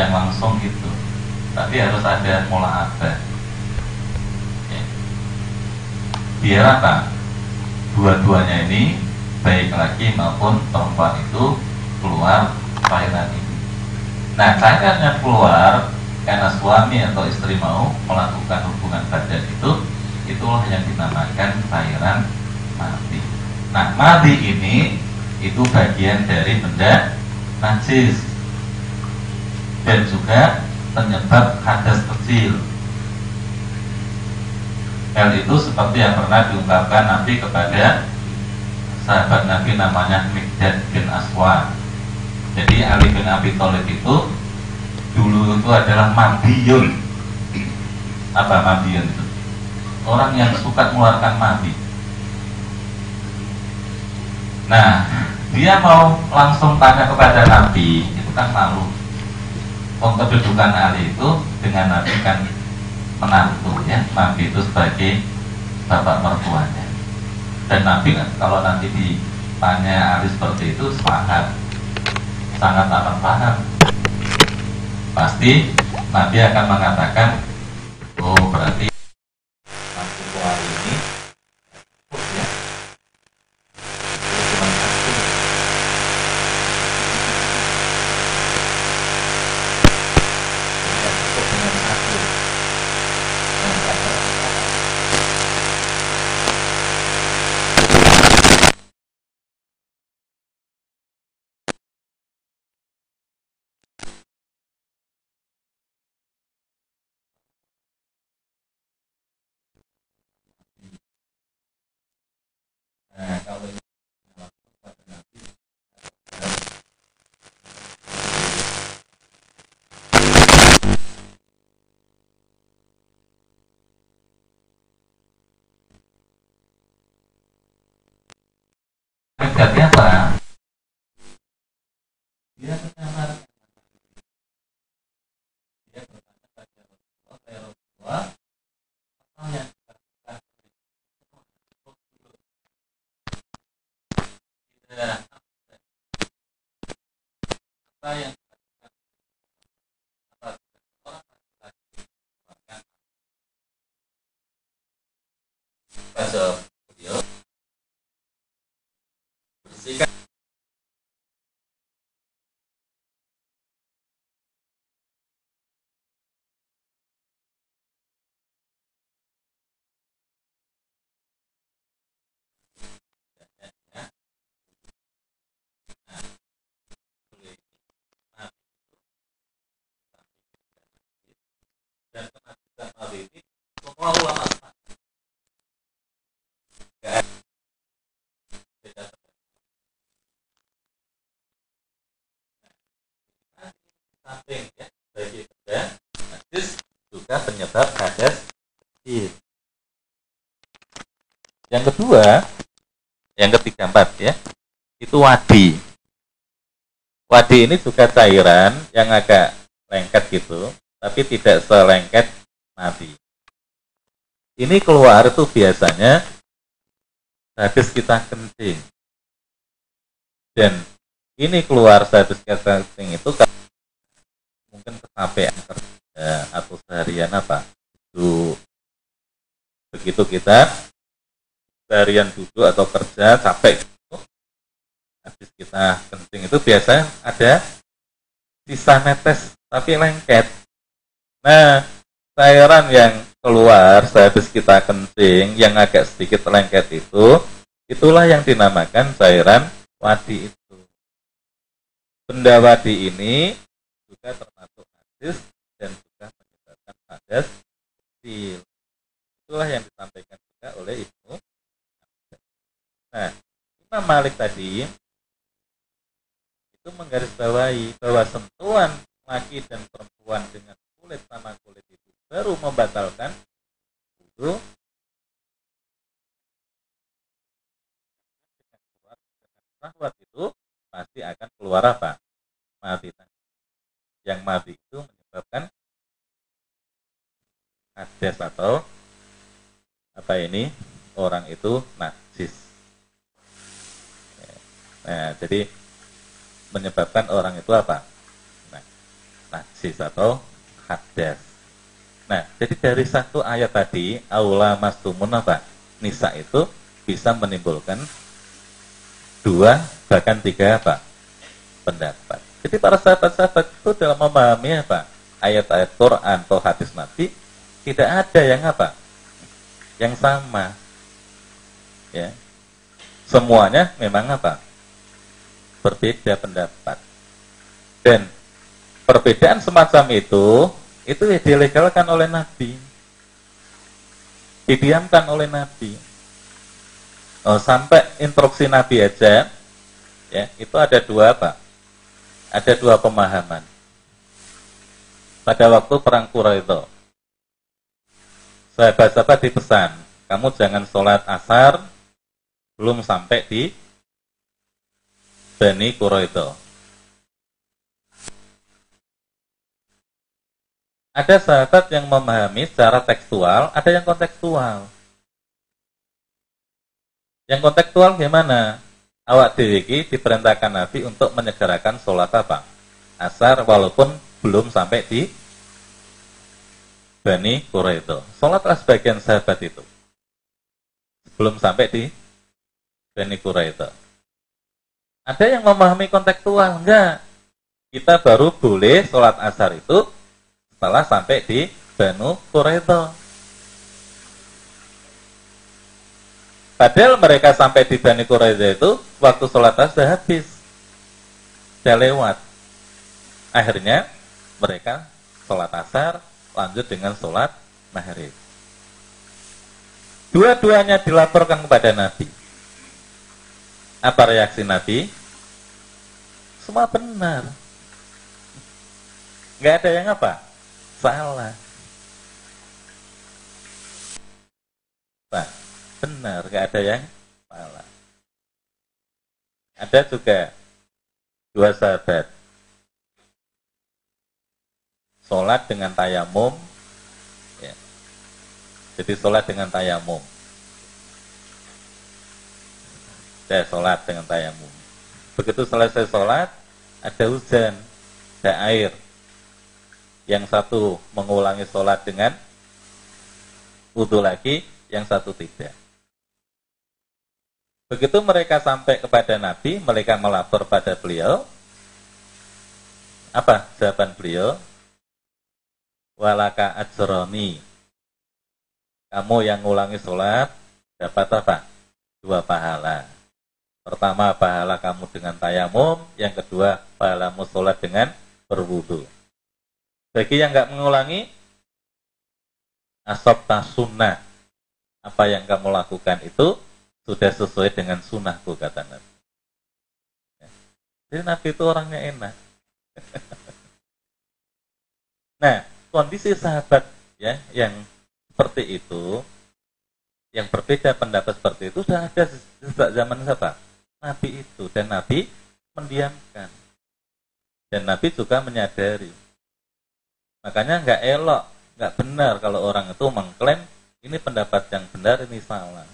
yang langsung itu tapi harus ada mula apa ya. biar apa? Dua-duanya ini baik laki maupun perempuan itu keluar cairan ini. Nah cairannya keluar karena suami atau istri mau melakukan hubungan badan itu itulah yang dinamakan cairan mati. Nah mati ini itu bagian dari benda najis dan juga penyebab hadas kecil. Hal itu seperti yang pernah diungkapkan Nabi kepada sahabat Nabi namanya Mikdad bin Aswad. Jadi Ali bin Abi Thalib itu dulu itu adalah mabiyun. Apa mabiyun itu? Orang yang suka mengeluarkan mabi. Nah, dia mau langsung tanya kepada Nabi, itu kan malu kedudukan Ali itu dengan Nabi kan menantu ya. Nabi itu sebagai bapak mertuanya. Dan Nabi kan kalau nanti ditanya Ali seperti itu sepakat. Sangat amat paham. Pasti Nabi akan mengatakan oh berarti penyebab hadas kecil. Yang kedua, yang ketiga empat ya, itu wadi. Wadi ini juga cairan yang agak lengket gitu, tapi tidak selengket mati. Ini keluar itu biasanya habis kita kencing. Dan ini keluar habis kita kencing itu mungkin kecapean kerja atau seharian apa? Itu begitu kita seharian duduk atau kerja capek gitu, habis kita kencing itu biasa ada sisa netes tapi lengket. Nah cairan yang keluar sehabis kita kencing yang agak sedikit lengket itu itulah yang dinamakan cairan wadi itu. Benda wadi ini juga termasuk najis dan juga menyebabkan hadas kecil. Itulah yang disampaikan juga oleh Ibnu. Nah, Imam Malik tadi itu menggarisbawahi bahwa sentuhan laki dan perempuan dengan kulit sama kulit itu baru membatalkan wudhu dengan itu pasti akan keluar apa? Mati yang mati itu menyebabkan hadas atau apa ini orang itu najis. Nah, jadi menyebabkan orang itu apa? Nah, najis atau hadas. Nah, jadi dari satu ayat tadi, aula mastumun apa? Nisa itu bisa menimbulkan dua bahkan tiga apa? pendapat. Jadi para sahabat-sahabat itu dalam memahami apa? Ayat-ayat Quran atau hadis Nabi tidak ada yang apa? Yang sama. Ya. Semuanya memang apa? Berbeda pendapat. Dan perbedaan semacam itu itu dilegalkan oleh Nabi. Didiamkan oleh Nabi. Oh, sampai instruksi Nabi aja ya, itu ada dua apa? Ada dua pemahaman. Pada waktu perang Quraisy sahabat-sahabat dipesan, kamu jangan sholat asar belum sampai di Bani Quraisy. Ada sahabat yang memahami secara tekstual, ada yang kontekstual. Yang kontekstual gimana? Awak dewi diperintahkan Nabi untuk menyegerakan sholat apa? Asar walaupun belum sampai di Bani Quraido. Sholatlah sebagian sahabat itu. Belum sampai di Bani Quraido. Ada yang memahami kontekstual, enggak. Kita baru boleh sholat asar itu setelah sampai di Banu Quraidah. Padahal mereka sampai di Bani Quraidah itu waktu sholat sudah habis. Sudah lewat. Akhirnya mereka sholat asar lanjut dengan sholat maghrib. Dua-duanya dilaporkan kepada Nabi. Apa reaksi Nabi? Semua benar. Nggak ada yang apa? salah. Pak, benar, gak ada yang salah. Ada juga dua sahabat sholat dengan tayamum ya. jadi sholat dengan tayamum saya sholat dengan tayamum begitu selesai sholat ada hujan ada air yang satu mengulangi sholat dengan wudhu lagi, yang satu tidak. Begitu mereka sampai kepada Nabi, mereka melapor pada beliau. Apa jawaban beliau? Walaka ajroni. Kamu yang ngulangi sholat, dapat apa? Dua pahala. Pertama, pahala kamu dengan tayamum. Yang kedua, pahalamu sholat dengan berwudu. Bagi yang nggak mengulangi, asab sunnah. Apa yang kamu lakukan itu sudah sesuai dengan sunnahku, kata Nabi. Jadi Nabi itu orangnya enak. nah, kondisi sahabat ya yang seperti itu, yang berbeda pendapat seperti itu sudah ada sejak zaman siapa? Nabi itu dan Nabi mendiamkan. Dan Nabi juga menyadari Makanya nggak elok, nggak benar kalau orang itu mengklaim ini pendapat yang benar, ini salah.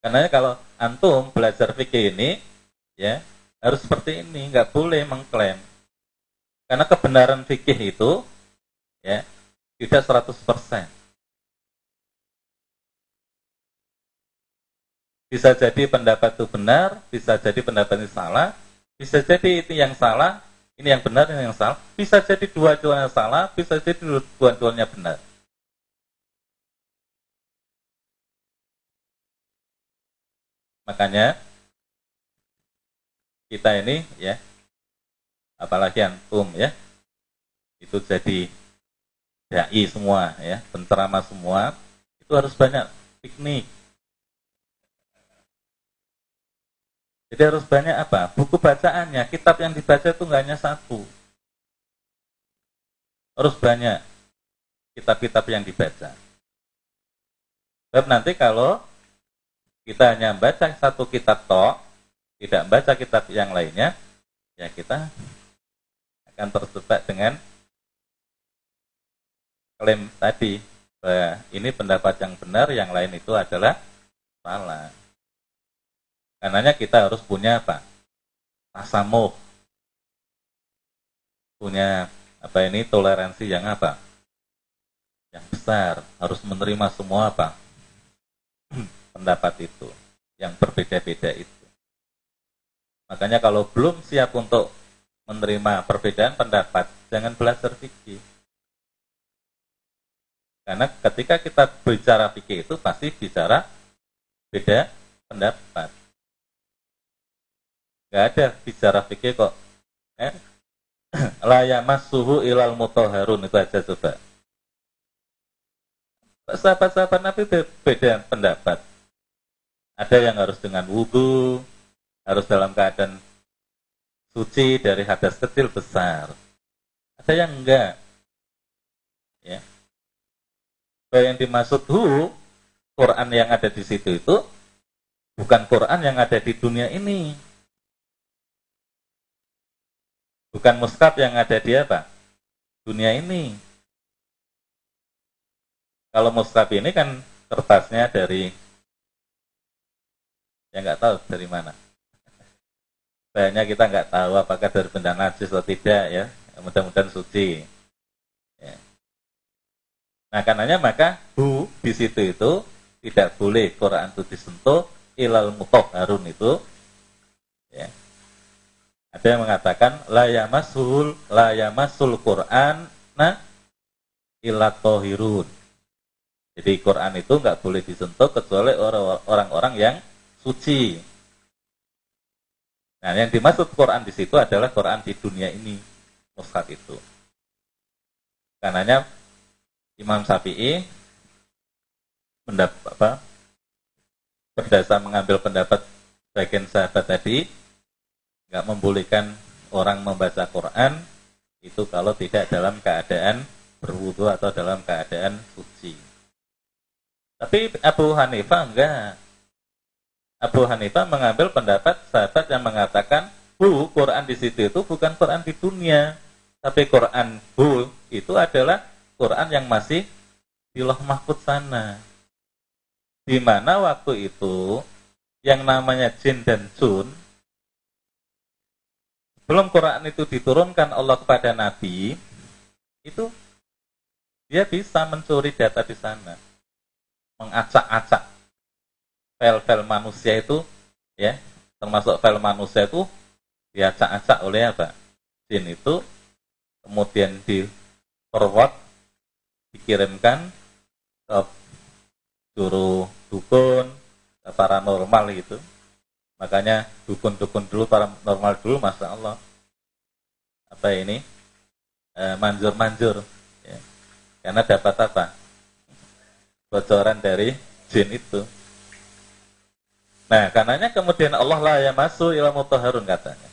Karena kalau antum belajar fikih ini, ya harus seperti ini, nggak boleh mengklaim. Karena kebenaran fikih itu, ya tidak 100%. Bisa jadi pendapat itu benar, bisa jadi pendapat ini salah, bisa jadi itu yang salah, ini yang benar, ini yang salah. Bisa jadi dua-duanya salah, bisa jadi dua-duanya benar. Makanya kita ini ya, apalagi antum ya, itu jadi dai semua ya, pencerama semua, itu harus banyak piknik, Jadi harus banyak apa? Buku bacaannya, kitab yang dibaca itu nggak hanya satu. Harus banyak kitab-kitab yang dibaca. Sebab nanti kalau kita hanya baca satu kitab toh, tidak baca kitab yang lainnya, ya kita akan terjebak dengan klaim tadi bahwa ini pendapat yang benar, yang lain itu adalah salah. Karenanya kita harus punya apa? tasamuh punya apa ini? Toleransi yang apa? Yang besar. Harus menerima semua apa? Pendapat itu. Yang berbeda-beda itu makanya kalau belum siap untuk menerima perbedaan pendapat jangan belajar fikih karena ketika kita bicara fikih itu pasti bicara beda pendapat nggak ada bicara fikih kok eh? layamas suhu ilal mutoharun itu aja coba. Sahabat-sahabat Nabi beda pendapat. Ada yang harus dengan wudhu, harus dalam keadaan suci dari hadas kecil besar. Ada yang enggak. Ya. yang dimaksud hu, Quran yang ada di situ itu bukan Quran yang ada di dunia ini. Bukan muskap yang ada di apa? Dunia ini. Kalau muskap ini kan kertasnya dari ya nggak tahu dari mana. Banyak kita nggak tahu apakah dari benda najis atau tidak ya. Mudah-mudahan suci. Ya. Nah karenanya maka bu di situ itu tidak boleh Quran itu disentuh ilal harun itu ya ada yang mengatakan la yamasul la yamasul Quran na illa tohirun. Jadi Quran itu nggak boleh disentuh kecuali orang-orang yang suci. Nah, yang dimaksud Quran di situ adalah Quran di dunia ini, mushaf itu. Karenanya Imam Syafi'i mendapat apa? Berdasar mengambil pendapat bagian sahabat tadi, nggak membolehkan orang membaca Quran itu kalau tidak dalam keadaan berwudu atau dalam keadaan suci. Tapi Abu Hanifah enggak. Abu Hanifah mengambil pendapat sahabat yang mengatakan, "Bu, Quran di situ itu bukan Quran di dunia, tapi Quran bu itu adalah Quran yang masih di loh mahfud sana." Di mana waktu itu yang namanya jin dan sun belum Quran itu diturunkan Allah kepada Nabi, itu dia bisa mencuri data di sana, mengacak-acak file-file manusia itu, ya, termasuk file manusia itu diacak-acak oleh apa? Jin itu, kemudian di forward, dikirimkan ke juru dukun, ke paranormal gitu, Makanya dukun-dukun dulu, para normal dulu, Masya Allah. Apa ini? Eh, manjur-manjur. Ya. Karena dapat apa? Bocoran dari jin itu. Nah, karenanya kemudian Allah lah yang masuk ilmu toharun katanya.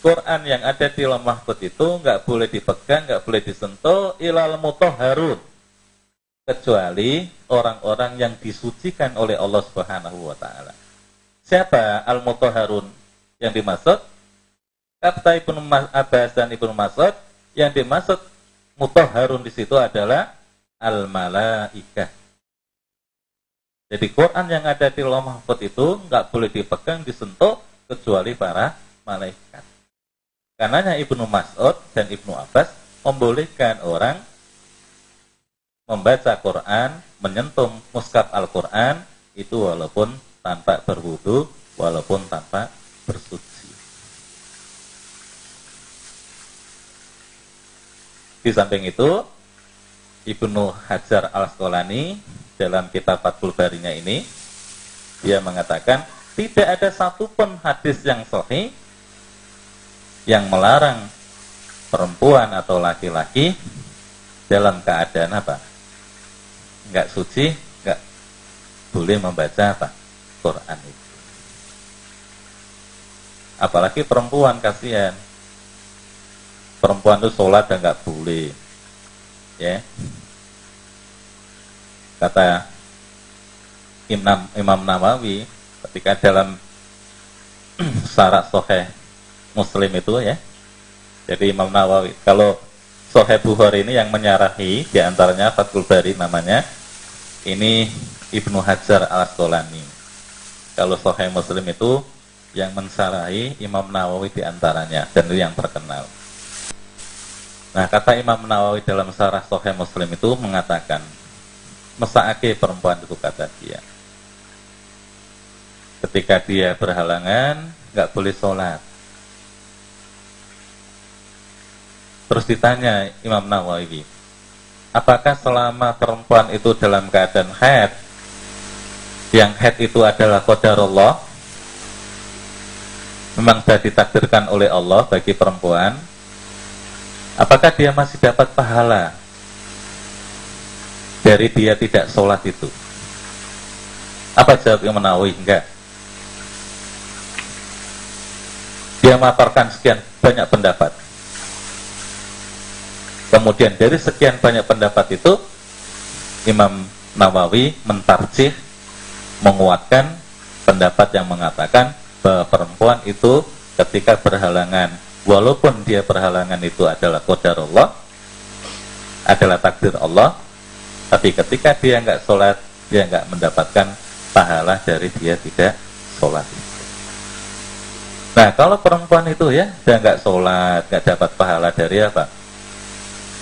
Quran yang ada di lemah mahfud itu nggak boleh dipegang, nggak boleh disentuh ilal mutoharun kecuali orang-orang yang disucikan oleh Allah Subhanahu wa taala. Siapa al-mutahharun yang dimaksud? Kata Ibnu Abbas dan Ibnu Mas'ud, yang dimaksud mutahharun di situ adalah al-malaikah. Jadi Quran yang ada di Lauh Mahfud itu nggak boleh dipegang, disentuh kecuali para malaikat. Karenanya Ibnu Mas'ud dan Ibnu Abbas membolehkan orang membaca Quran, menyentuh muskaf Al-Quran, itu walaupun tanpa berwudu, walaupun tanpa bersuci. Di samping itu, Ibnu Hajar Al-Asqalani dalam kitab Fathul Barinya ini, dia mengatakan, tidak ada satupun hadis yang sahih yang melarang perempuan atau laki-laki dalam keadaan apa? nggak suci nggak boleh membaca apa? Quran itu. Apalagi perempuan kasihan. Perempuan itu sholat dan nggak boleh ya kata Imam Imam Nawawi ketika dalam syarat soheh Muslim itu ya jadi Imam Nawawi kalau Soheh Bukhari ini yang menyarahi di antaranya Fathul Bari namanya ini Ibnu Hajar al Asqalani. Kalau Sahih Muslim itu yang mensarahi Imam Nawawi di antaranya dan itu yang terkenal. Nah, kata Imam Nawawi dalam sarah Sahih Muslim itu mengatakan mesake perempuan itu kata dia. Ketika dia berhalangan, nggak boleh sholat. Terus ditanya Imam Nawawi, apakah selama perempuan itu dalam keadaan haid, yang haid itu adalah Allah, memang sudah ditakdirkan oleh Allah bagi perempuan, apakah dia masih dapat pahala dari dia tidak sholat itu? Apa jawab Imam Nawawi? Enggak. Dia memaparkan sekian banyak pendapat. Kemudian dari sekian banyak pendapat itu, Imam Nawawi mentarjih, menguatkan pendapat yang mengatakan bahwa perempuan itu ketika berhalangan, walaupun dia berhalangan itu adalah kodar Allah, adalah takdir Allah, tapi ketika dia nggak sholat, dia nggak mendapatkan pahala dari dia tidak sholat. Nah, kalau perempuan itu ya, dia nggak sholat, nggak dapat pahala dari apa?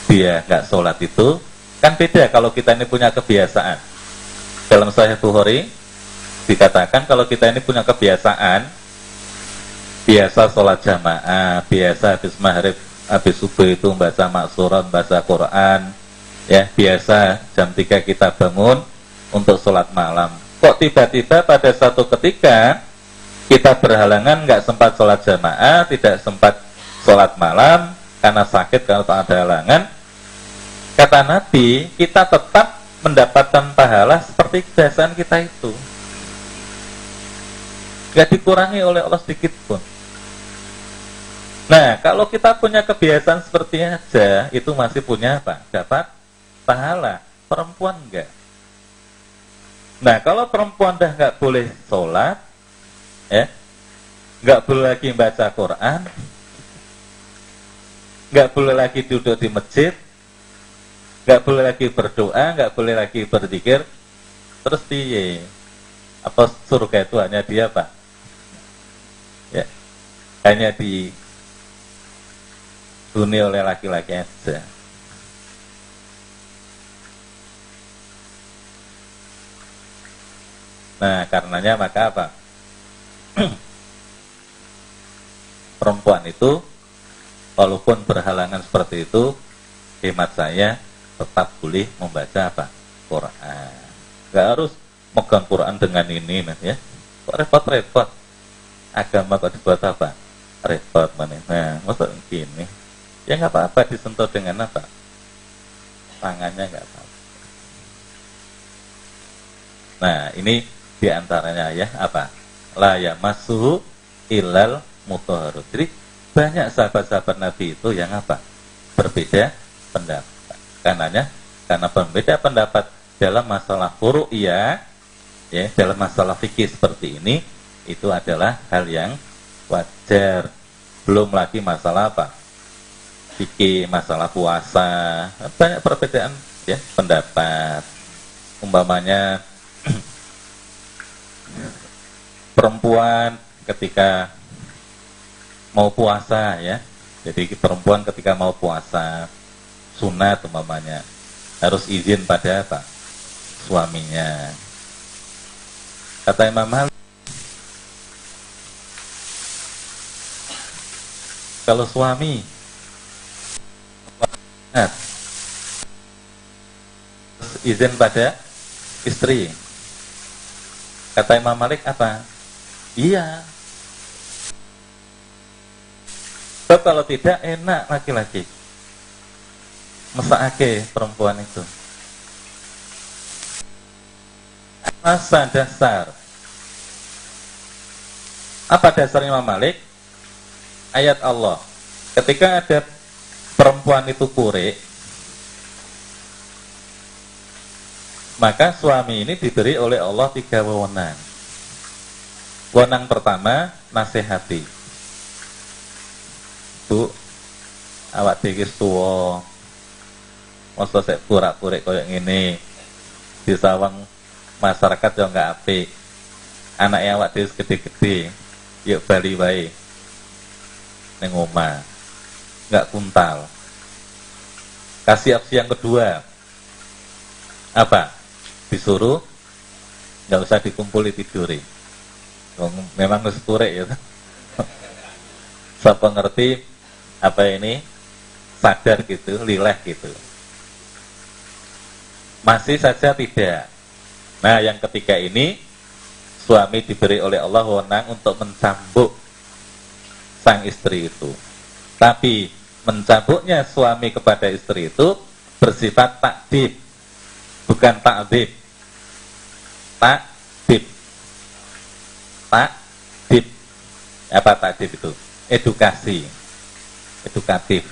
Dia nggak sholat itu, kan beda kalau kita ini punya kebiasaan. Dalam Sahih Bukhari, dikatakan kalau kita ini punya kebiasaan, biasa sholat jamaah, biasa habis maghrib, habis subuh itu membaca maksurat, membaca Quran, ya biasa jam 3 kita bangun untuk sholat malam. Kok tiba-tiba pada satu ketika kita berhalangan nggak sempat sholat jamaah tidak sempat sholat malam karena sakit kalau ada halangan kata Nabi kita tetap mendapatkan pahala seperti kebiasaan kita itu. Nggak dikurangi oleh Allah sedikit pun. Nah, kalau kita punya kebiasaan seperti aja, itu masih punya apa? Dapat pahala, perempuan enggak. Nah, kalau perempuan dah nggak boleh sholat, ya, nggak boleh lagi baca Quran, nggak boleh lagi duduk di masjid, nggak boleh lagi berdoa, nggak boleh lagi berzikir, terus piye? Apa surga itu hanya dia pak? Ya, hanya di dunia oleh laki-laki saja. Nah, karenanya maka apa? Perempuan itu walaupun berhalangan seperti itu, hemat saya tetap boleh membaca apa? Quran. Gak harus megang Quran dengan ini, nah, ya. Kok repot-repot? Agama kok dibuat apa? Repot mana? Nah, masa gini? Ya nggak apa-apa disentuh dengan apa? Tangannya nggak apa-apa. Nah, ini di antaranya ya apa? La yamassuhu ilal mutahharun. Jadi banyak sahabat-sahabat Nabi itu yang apa? Berbeda pendapat. Karenanya karena berbeda pendapat dalam masalah furu'iyah ya, dalam masalah fikih seperti ini itu adalah hal yang wajar. Belum lagi masalah apa? Fikih, masalah puasa, banyak perbedaan ya pendapat. Umpamanya perempuan ketika mau puasa ya. Jadi perempuan ketika mau puasa sunat umpamanya harus izin pada apa? suaminya. Kata Imam Malik kalau suami izin pada istri. Kata Imam Malik apa? Iya. Sebab kalau tidak enak laki-laki. Mesake perempuan itu. Masa dasar. Apa dasar Imam Malik? Ayat Allah. Ketika ada perempuan itu kure, maka suami ini diberi oleh Allah tiga wewenang. Wenang pertama nasihati. Bu, awak dhewe tuwa. Masa sik purak-purik koyo ngene. Disawang masyarakat yang enggak apik. anak yang waktu gede-gede yuk bali wae neng oma nggak kuntal kasih opsi yang kedua apa disuruh nggak usah dikumpuli tiduri memang harus ya. Siapa ngerti apa ini? Sadar gitu lileh gitu. Masih saja tidak. Nah yang ketiga ini suami diberi oleh Allah wewenang untuk mencambuk sang istri itu. Tapi mencambuknya suami kepada istri itu bersifat takdib bukan takdib takdib takdib apa takdib itu? Edukasi. Edukatif.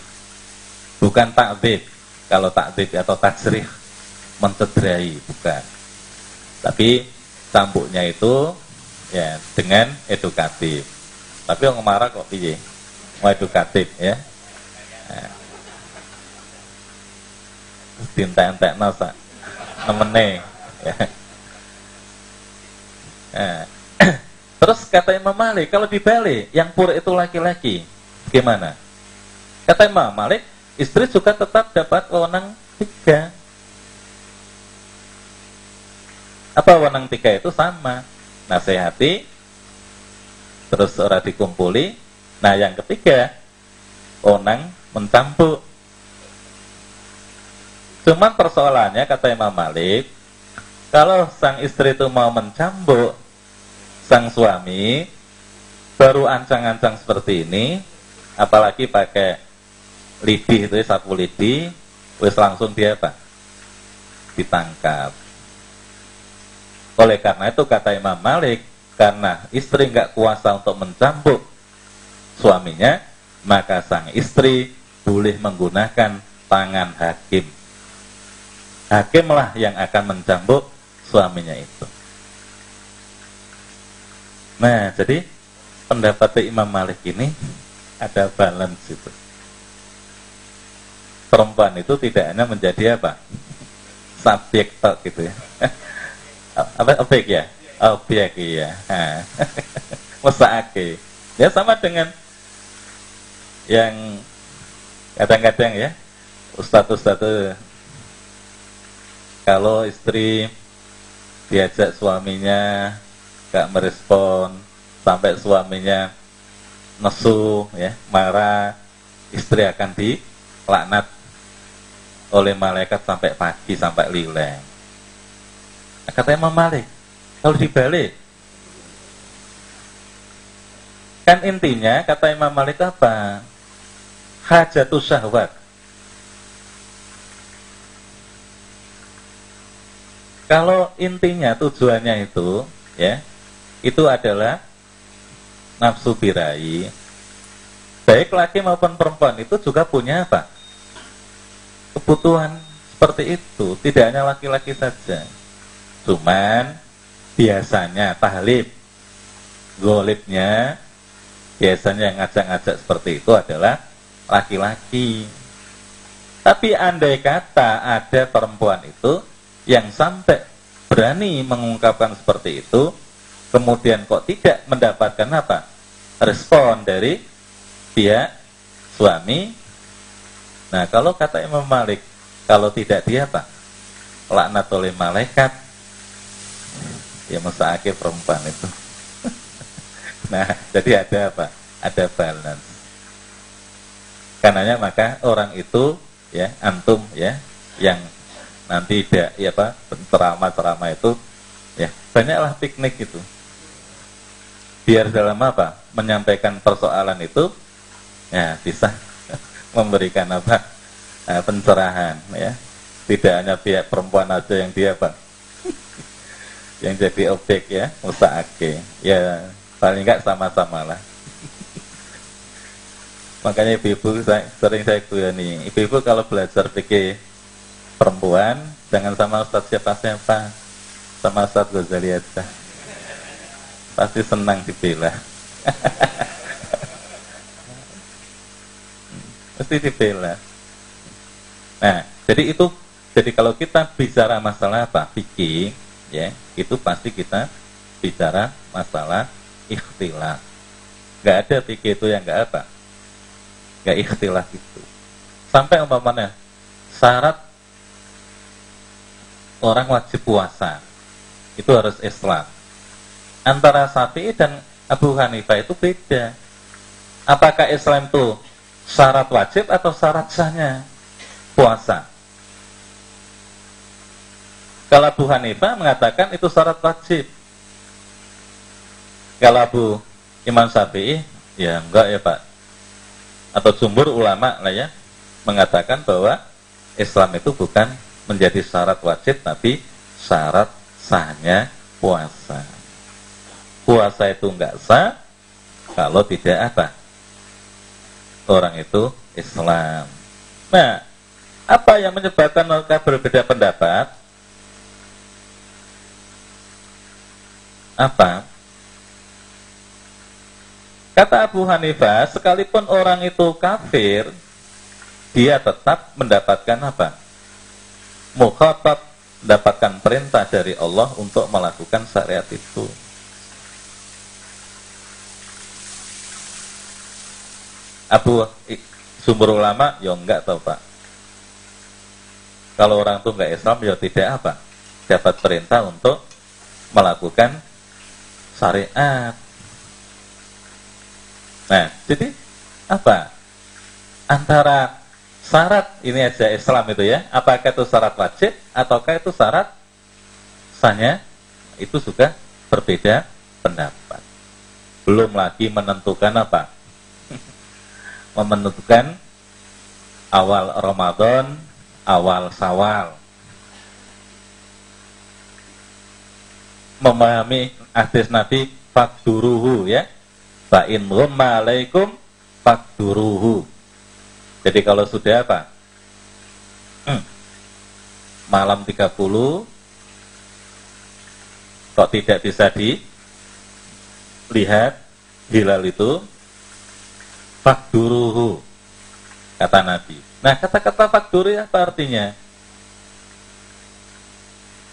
Bukan takdib. Kalau takdib atau tajrih mencederai bukan. Tapi cambuknya itu ya dengan edukatif. Tapi orang marah kok piye? Mau edukatif ya? Nah. dintek-entek nasa nemene ya. Nah. Terus kata Imam Malik, kalau dibalik, yang pura itu laki-laki, gimana? Kata Imam Malik, istri juga tetap dapat wewenang tiga. Apa wewenang tiga itu sama? Nasihati, terus orang dikumpuli. Nah yang ketiga, wewenang mencampur. Cuman persoalannya kata Imam Malik, kalau sang istri itu mau mencambuk sang suami baru ancang-ancang seperti ini, apalagi pakai lidi itu sapu lidi, wis langsung dia apa? Ditangkap. Oleh karena itu kata Imam Malik, karena istri nggak kuasa untuk mencambuk suaminya, maka sang istri boleh menggunakan tangan hakim. Hakimlah yang akan mencambuk suaminya itu. Nah, jadi pendapat Imam Malik ini ada balance itu. Perempuan itu tidak hanya menjadi apa? Subjek tok gitu ya. apa objek ya? Objek iya. Mesake. Ya sama dengan yang kadang-kadang ya ustadz-ustadz kalau istri diajak suaminya gak merespon sampai suaminya nesu ya marah istri akan dilaknat oleh malaikat sampai pagi sampai lileng. Nah, katanya Imam Malik kalau dibalik. Kan intinya kata Imam Malik apa? Hajatus syahwat. Kalau intinya tujuannya itu ya itu adalah nafsu birahi. Baik laki maupun perempuan itu juga punya apa? Kebutuhan seperti itu, tidak hanya laki-laki saja. Cuman biasanya tahlib, golibnya, biasanya ngajak-ngajak seperti itu adalah laki-laki. Tapi andai kata ada perempuan itu yang sampai berani mengungkapkan seperti itu, kemudian kok tidak mendapatkan apa? Respon dari pihak suami. Nah, kalau kata Imam Malik, kalau tidak dia apa? Laknat oleh malaikat. Ya akhir perempuan itu. nah, jadi ada apa? Ada balance. Karenanya maka orang itu ya antum ya yang nanti tidak ya apa ceramah-ceramah itu ya banyaklah piknik itu biar dalam apa? Menyampaikan persoalan itu ya bisa memberikan apa? Nah, pencerahan ya. Tidak hanya pihak perempuan aja yang dia apa yang jadi objek ya musaake ya paling enggak sama-sama lah. Makanya ibu-ibu sering saya nih ibu-ibu kalau belajar pikir perempuan jangan sama Ustaz siapa-siapa sama Ustaz Ghazali aja pasti senang dibela pasti dibela nah jadi itu jadi kalau kita bicara masalah apa fikih ya itu pasti kita bicara masalah ikhtilaf. Nggak ada fikih itu yang nggak apa, nggak ikhtilaf itu. Sampai umpamanya syarat orang wajib puasa itu harus Islam. Antara Syafi'i dan Abu Hanifah itu beda. Apakah Islam itu syarat wajib atau syarat sahnya puasa? Kalau Abu Hanifah mengatakan itu syarat wajib. Kalau Abu Imam Syafi'i, ya enggak ya Pak. Atau jumhur ulama lah ya, mengatakan bahwa Islam itu bukan menjadi syarat wajib, tapi syarat sahnya puasa. Puasa itu enggak sah kalau tidak apa? Orang itu Islam. Nah, apa yang menyebabkan mereka berbeda pendapat? Apa? Kata Abu Hanifah, sekalipun orang itu kafir, dia tetap mendapatkan apa? Mukhatab mendapatkan perintah dari Allah untuk melakukan syariat itu. Abu sumber ulama ya enggak tahu Pak. Kalau orang itu enggak Islam ya tidak apa? Dapat perintah untuk melakukan syariat. Nah, jadi apa? Antara syarat ini aja Islam itu ya, apakah itu syarat wajib ataukah itu syarat sahnya? Itu juga berbeda pendapat. Belum lagi menentukan apa? Menentukan awal Ramadan, awal Sawal. memahami hadis Nabi fakduruhu ya. Fa in alaikum fakduruhu. Jadi kalau sudah apa? Hmm, malam 30 kok tidak bisa dilihat hilal itu fakduruhu kata Nabi. Nah, kata-kata fakduru apa artinya?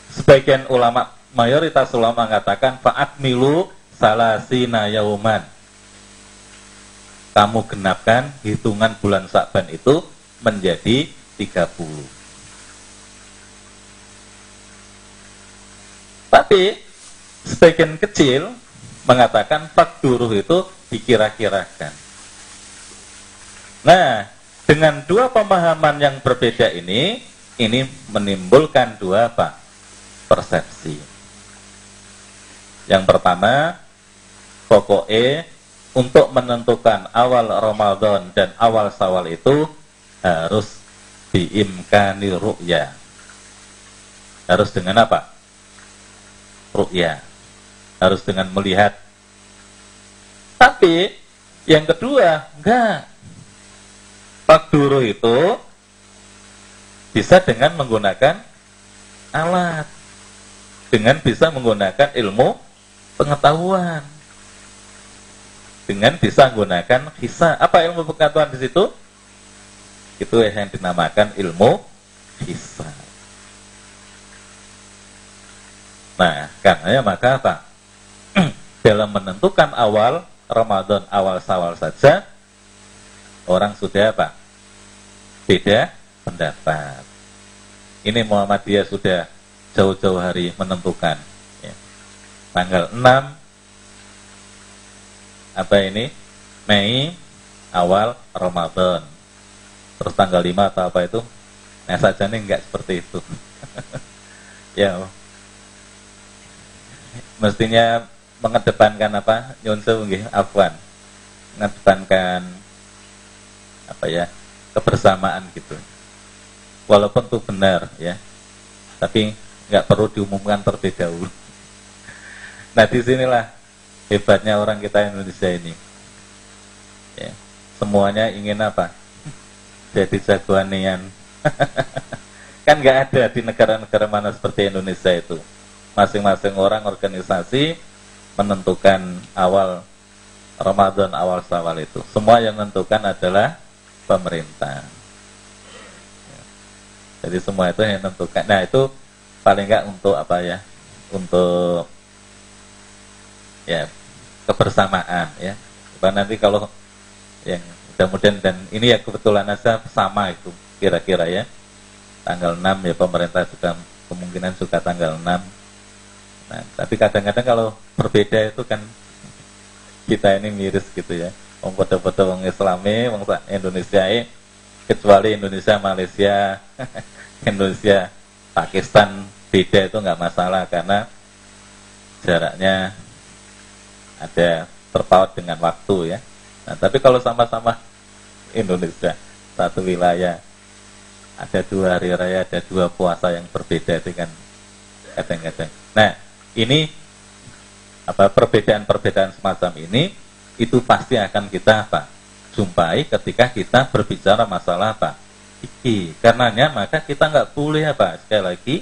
Sebagian ulama mayoritas ulama mengatakan faat milu salasina yauman. Kamu genapkan hitungan bulan Sa'ban itu menjadi 30. Tapi sebagian kecil mengatakan fakduruh itu dikira-kirakan. Nah, dengan dua pemahaman yang berbeda ini, ini menimbulkan dua apa? persepsi. Yang pertama, pokok E untuk menentukan awal Ramadan dan awal Sawal itu harus diimkani ru'ya. Harus dengan apa? Ru'ya. Harus dengan melihat. Tapi yang kedua, enggak. Fakduru itu bisa dengan menggunakan alat. Dengan bisa menggunakan ilmu pengetahuan dengan bisa menggunakan kisah. Apa ilmu pengetahuan di situ? Itu yang dinamakan ilmu kisah. Nah, karena maka apa? Dalam menentukan awal Ramadan, awal Sawal saja, orang sudah apa? Beda pendapat. Ini Muhammadiyah sudah jauh-jauh hari menentukan tanggal 6 apa ini? Mei awal Ramadan. Terus tanggal 5 atau apa itu? Nah saja nih enggak seperti itu. Ya. Mestinya mengedepankan apa? Nyunsu nggih afwan. Mengedepankan apa ya kebersamaan gitu walaupun itu benar ya tapi nggak perlu diumumkan terlebih dahulu Nah di sinilah hebatnya orang kita Indonesia ini. Ya, semuanya ingin apa? Jadi jagoan nian. kan nggak ada di negara-negara mana seperti Indonesia itu. Masing-masing orang organisasi menentukan awal Ramadan awal Sawal itu. Semua yang menentukan adalah pemerintah. Ya. Jadi semua itu yang menentukan. Nah itu paling nggak untuk apa ya? Untuk ya kebersamaan ya Bahkan nanti kalau yang mudah-mudahan dan ini ya kebetulan aja sama itu kira-kira ya tanggal 6 ya pemerintah juga kemungkinan suka tanggal 6 nah tapi kadang-kadang kalau berbeda itu kan kita ini miris gitu ya Wong foto-foto wong Islami, wong Indonesia kecuali Indonesia, Malaysia, Indonesia, Pakistan beda itu nggak masalah karena jaraknya ada terpaut dengan waktu ya. Nah, tapi kalau sama-sama Indonesia satu wilayah ada dua hari raya, ada dua puasa yang berbeda kan kadang-kadang. Nah, ini apa perbedaan-perbedaan semacam ini itu pasti akan kita apa jumpai ketika kita berbicara masalah apa iki karenanya maka kita nggak boleh apa sekali lagi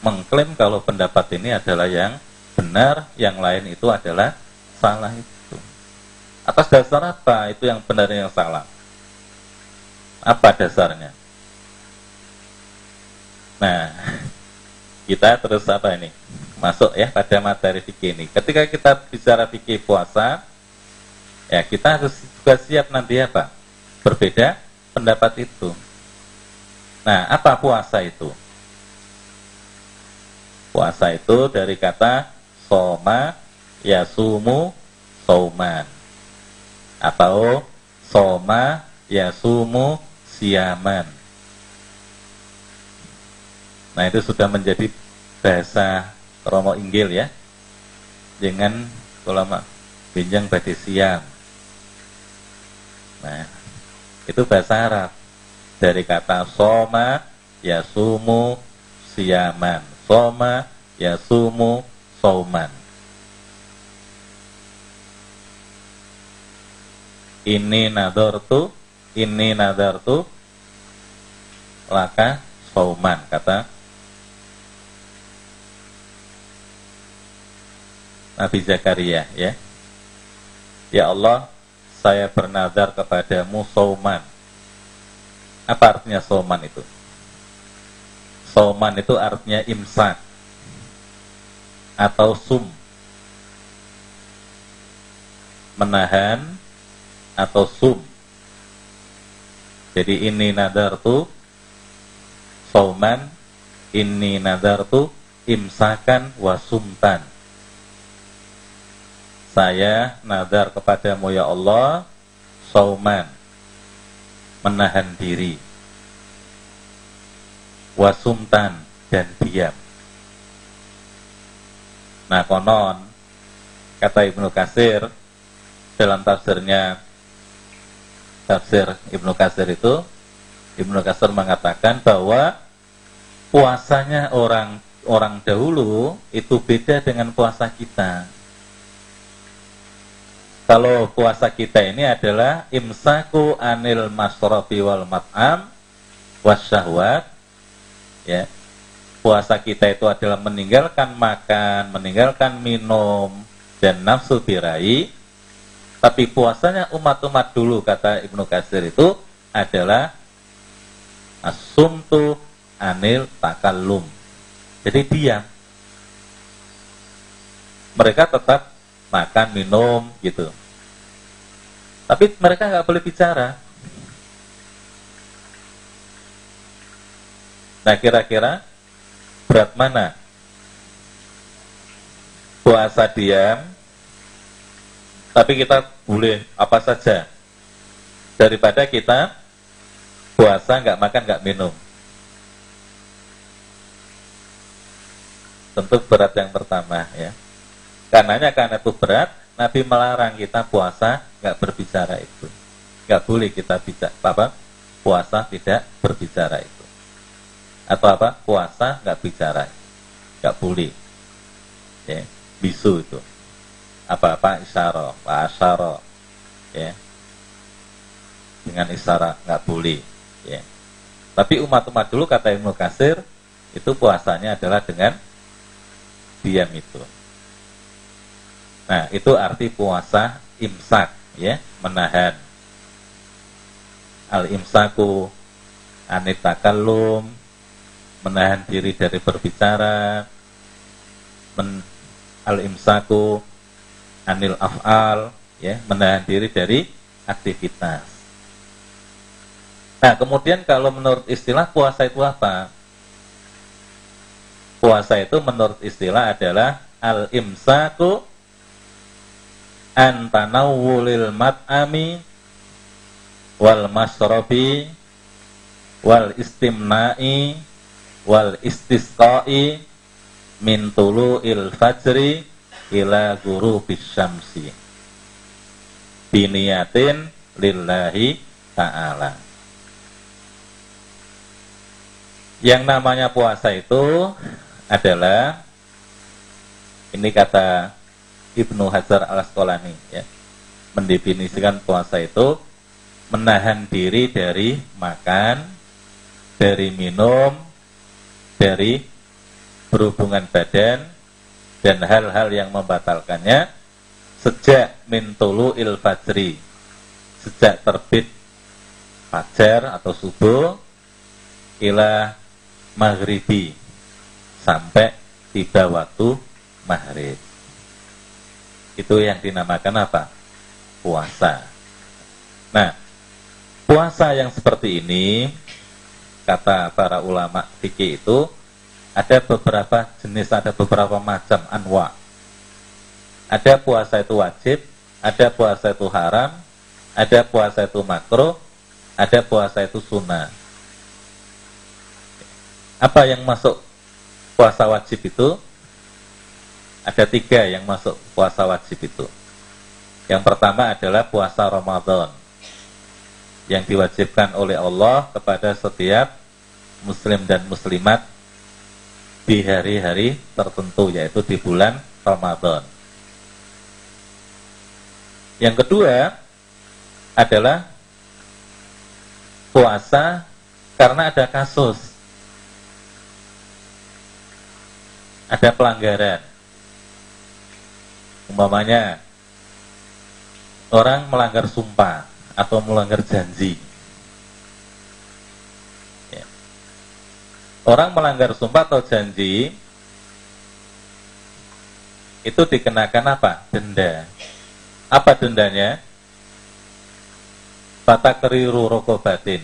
mengklaim kalau pendapat ini adalah yang benar yang lain itu adalah salah itu. Atas dasar apa? Itu yang benar yang salah. Apa dasarnya? Nah kita terus apa ini masuk ya pada materi fikih ini. Ketika kita bicara fikih puasa, ya kita harus juga siap nanti apa? Berbeda pendapat itu. Nah, apa puasa itu? Puasa itu dari kata soma, yasumu, sauman. Atau soma, yasumu, siaman. Nah, itu sudah menjadi bahasa Romo Inggil ya dengan ulama benjang badai siam. Nah itu bahasa Arab. Dari kata soma yasumu siaman. Soma yasumu sauman. Ini nador tu ini nadar tu laka sauman kata Nabi Zakaria ya. Ya Allah, saya bernadar kepadamu sauman. Apa artinya sauman itu? Sauman itu artinya imsak atau sum. Menahan atau sum. Jadi ini nadar tu sauman, ini nadar tu imsakan wasumtan saya nazar kepadamu ya Allah sauman menahan diri wasumtan dan diam. Nah konon kata Ibnu Kasir dalam tafsirnya tafsir Ibnu Kasir itu Ibnu Kasir mengatakan bahwa puasanya orang orang dahulu itu beda dengan puasa kita kalau puasa kita ini adalah imsaku anil masrofi wal mat'am wasyahwat ya. Puasa kita itu adalah meninggalkan makan meninggalkan minum dan nafsu birai tapi puasanya umat-umat dulu kata Ibnu Katsir itu adalah asumtu anil takallum. Jadi diam. Mereka tetap makan minum gitu tapi mereka nggak boleh bicara. Nah kira-kira berat mana? Puasa diam, tapi kita boleh apa saja. Daripada kita puasa nggak makan nggak minum. Tentu berat yang pertama ya. Karenanya karena itu berat, Nabi melarang kita puasa nggak berbicara itu. Nggak boleh kita bicara apa? Puasa tidak berbicara itu. Atau apa? Puasa nggak bicara. Nggak boleh. Ya, bisu itu. Apa-apa isyara, asyara. Ya. Dengan isyara nggak boleh. Ya. Tapi umat-umat dulu kata Ibnu Kasir itu puasanya adalah dengan diam itu. Nah, itu arti puasa imsak ya menahan al imsaku anitakallum menahan diri dari berbicara men, al-imsaku anil af'al ya menahan diri dari aktivitas. Nah, kemudian kalau menurut istilah puasa itu apa? Puasa itu menurut istilah adalah al-imsaku an tanawulil mat'ami wal masrobi wal istimna'i wal istisqa'i min il fajri ila guru bisyamsi biniyatin lillahi ta'ala. Yang namanya puasa itu adalah ini kata Ibnu Hajar al Asqalani ya. Mendefinisikan puasa itu menahan diri dari makan, dari minum, dari berhubungan badan dan hal-hal yang membatalkannya sejak mintulu il fajri sejak terbit fajar atau subuh ila maghribi sampai tiba waktu maghrib itu yang dinamakan apa? puasa nah puasa yang seperti ini kata para ulama fikih itu ada beberapa jenis, ada beberapa macam anwa. Ada puasa itu wajib, ada puasa itu haram, ada puasa itu makro, ada puasa itu sunnah. Apa yang masuk puasa wajib itu? Ada tiga yang masuk puasa wajib itu. Yang pertama adalah puasa Ramadan yang diwajibkan oleh Allah kepada setiap muslim dan muslimat di hari-hari tertentu yaitu di bulan Ramadan. Yang kedua adalah puasa karena ada kasus ada pelanggaran. Umpamanya orang melanggar sumpah atau melanggar janji. Ya. Orang melanggar sumpah atau janji itu dikenakan apa? Denda. Apa dendanya? Bata keriru rokobatin.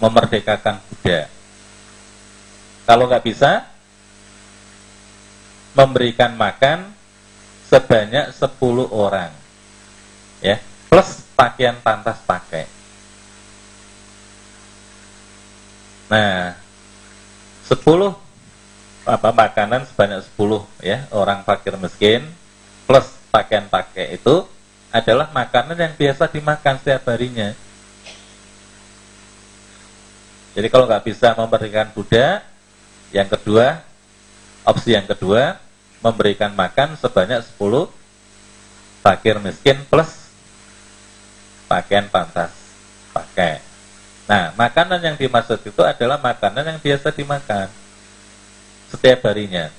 Memerdekakan budak. Kalau nggak bisa, memberikan makan sebanyak 10 orang. Ya plus pakaian pantas pakai. Nah 10 apa makanan sebanyak 10 ya orang fakir miskin plus pakaian pakai itu adalah makanan yang biasa dimakan setiap harinya. Jadi kalau nggak bisa memberikan budak yang kedua opsi yang kedua memberikan makan sebanyak 10 fakir miskin plus pakaian pantas pakai. Nah, makanan yang dimaksud itu adalah makanan yang biasa dimakan setiap harinya.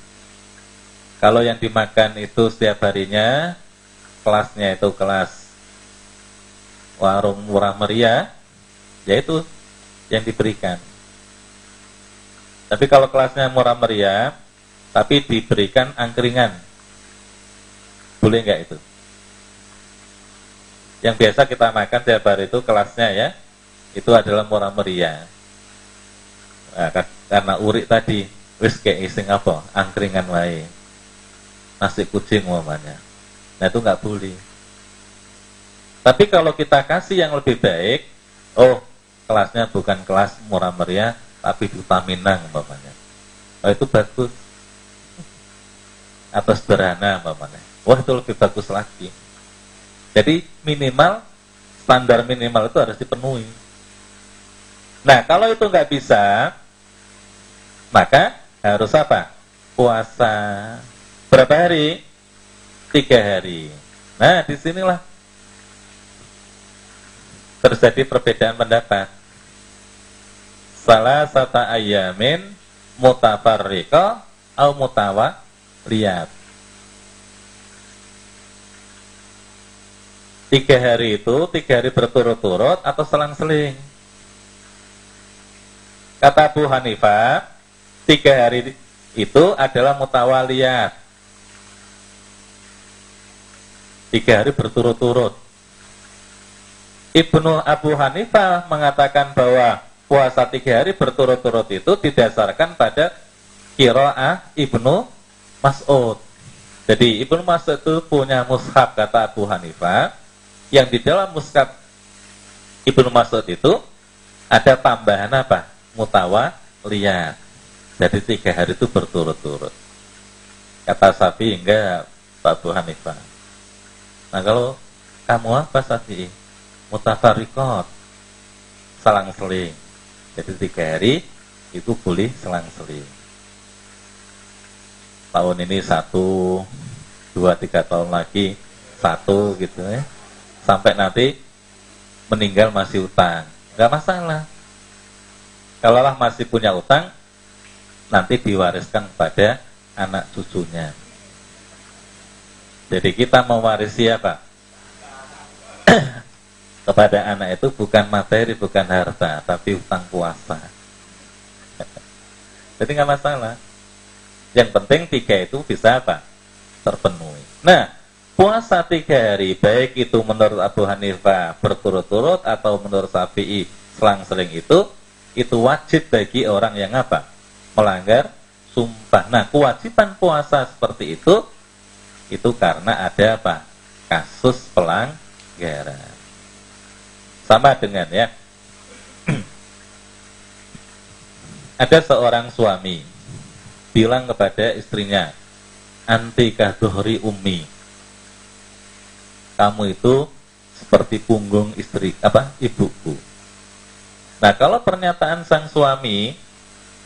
Kalau yang dimakan itu setiap harinya, kelasnya itu kelas warung murah meriah, yaitu yang diberikan. Tapi kalau kelasnya murah meriah, tapi diberikan angkringan, boleh nggak itu? yang biasa kita makan tiap hari itu kelasnya ya itu adalah murah meriah. Nah, karena urik tadi wis kayak ising apa? Angkringan wae. Nasi kucing umpamanya. Nah itu nggak boleh. Tapi kalau kita kasih yang lebih baik oh kelasnya bukan kelas murah meriah tapi duta minang umpamanya. Oh itu bagus atau sederhana umpamanya wah itu lebih bagus lagi jadi minimal standar minimal itu harus dipenuhi. Nah kalau itu nggak bisa, maka harus apa? Puasa berapa hari? Tiga hari. Nah di sinilah terjadi perbedaan pendapat. Salah satu ayamin mutafarriqah atau mutawa lihat. tiga hari itu tiga hari berturut-turut atau selang-seling kata Abu Hanifah tiga hari itu adalah mutawaliyat. Tiga hari berturut-turut. Ibnu Abu Hanifah mengatakan bahwa puasa tiga hari berturut-turut itu didasarkan pada kiroah Ibnu Mas'ud. Jadi Ibnu Mas'ud itu punya mushaf kata Abu Hanifah yang di dalam mushaf Ibnu Mas'ud itu ada tambahan apa? Mutawa liat. Jadi tiga hari itu berturut-turut. Kata Sapi hingga Abu Hanifah. Nah kalau kamu apa Sapi? Mutafarikot. Selang seling. Jadi tiga hari itu boleh selang seling. Tahun ini satu, dua, tiga tahun lagi satu gitu ya. Sampai nanti meninggal masih utang. Gak masalah. Kalau lah masih punya utang, nanti diwariskan pada anak cucunya. Jadi kita mewarisi apa? Kepada anak itu bukan materi, bukan harta, tapi utang puasa. Jadi nggak masalah. Yang penting tiga itu bisa apa? Terpenuhi. Nah, puasa tiga hari, baik itu menurut Abu Hanifah berturut-turut atau menurut Syafi'i selang-seling itu, itu wajib bagi orang yang apa? melanggar sumpah. Nah, kewajiban puasa seperti itu itu karena ada apa? Kasus pelanggaran. Sama dengan ya. ada seorang suami bilang kepada istrinya, "Anti kahdohri ummi." Kamu itu seperti punggung istri apa? ibuku. Nah, kalau pernyataan sang suami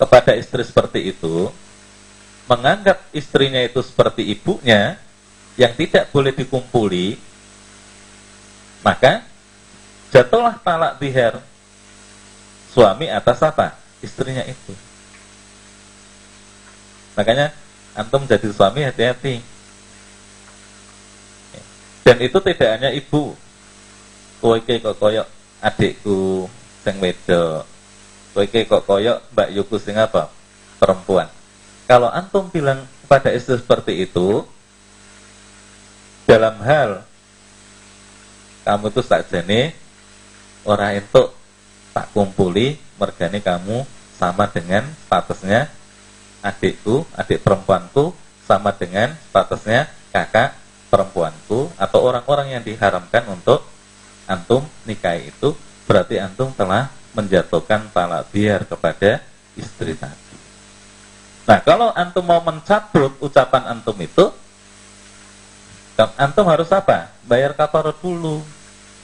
kepada istri seperti itu, menganggap istrinya itu seperti ibunya yang tidak boleh dikumpuli, maka jatuhlah talak diher suami atas apa? Istrinya itu. Makanya antum jadi suami hati-hati. Dan itu tidak hanya ibu. Kowe kok koyok adikku sing wedok Kowe kok koyok Mbak Yuku sing apa? Perempuan. Kalau antum bilang pada istri seperti itu, dalam hal kamu tuh tak jane orang itu tak kumpuli mergani kamu sama dengan statusnya adikku, adik perempuanku sama dengan statusnya kakak perempuanku atau orang-orang yang diharamkan untuk antum nikahi itu berarti antum telah menjatuhkan talak biar kepada istri tadi. Nah, kalau antum mau mencabut ucapan antum itu, antum harus apa? Bayar kafaroh dulu.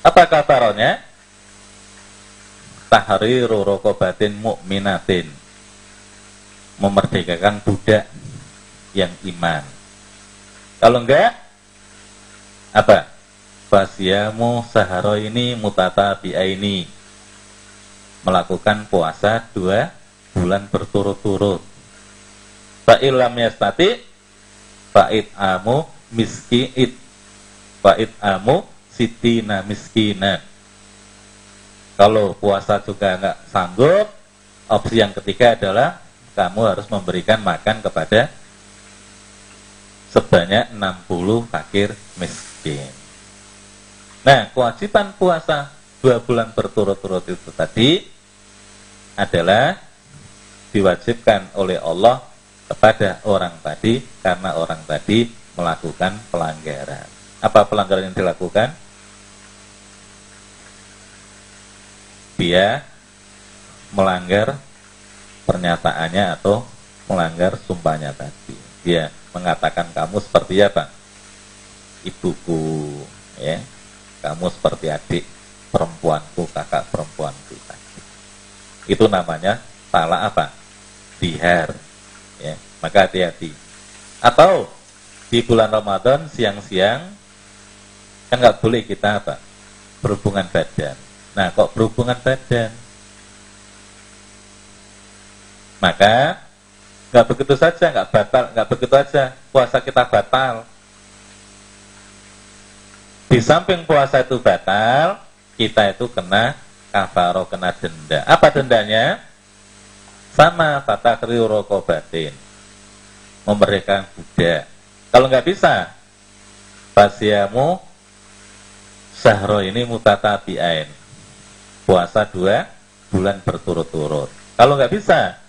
Apa kafarohnya? Tahriru rokobatin mu'minatin. Memerdekakan budak yang iman. Kalau enggak, apa? Fasyamu saharo ini mutata bi'aini melakukan puasa dua bulan berturut-turut. Fa'ilam yastati fa'id amu miskinit fa'id amu sitina miskina. Kalau puasa juga nggak sanggup, opsi yang ketiga adalah kamu harus memberikan makan kepada sebanyak 60 fakir miskin. Nah, kewajiban puasa dua bulan berturut-turut itu tadi adalah diwajibkan oleh Allah kepada orang tadi karena orang tadi melakukan pelanggaran. Apa pelanggaran yang dilakukan? Dia melanggar pernyataannya atau melanggar sumpahnya tadi. Dia mengatakan kamu seperti apa? Ibuku, ya. Kamu seperti adik perempuanku, kakak perempuanku itu namanya salah apa? Dihar. Ya, maka hati-hati. Atau di bulan Ramadan siang-siang kan nggak boleh kita apa? Berhubungan badan. Nah, kok berhubungan badan? Maka nggak begitu saja, nggak batal, nggak begitu saja puasa kita batal. Di samping puasa itu batal, kita itu kena kafaro kena denda. Apa dendanya? Sama fatakri rokobatin. memerdekakan budak. Kalau nggak bisa, pasiamu sahro ini mutatabiain. Puasa dua bulan berturut-turut. Kalau nggak bisa,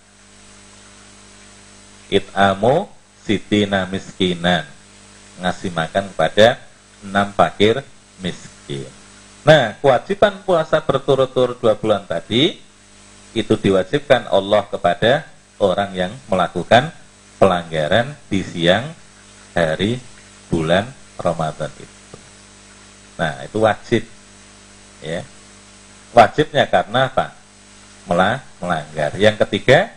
itamu sitina miskinan. Ngasih makan kepada enam fakir miskin. Nah, kewajiban puasa berturut-turut dua bulan tadi, itu diwajibkan Allah kepada orang yang melakukan pelanggaran di siang hari bulan Ramadan itu. Nah, itu wajib. Ya. Wajibnya karena apa? Melah, melanggar. Yang ketiga,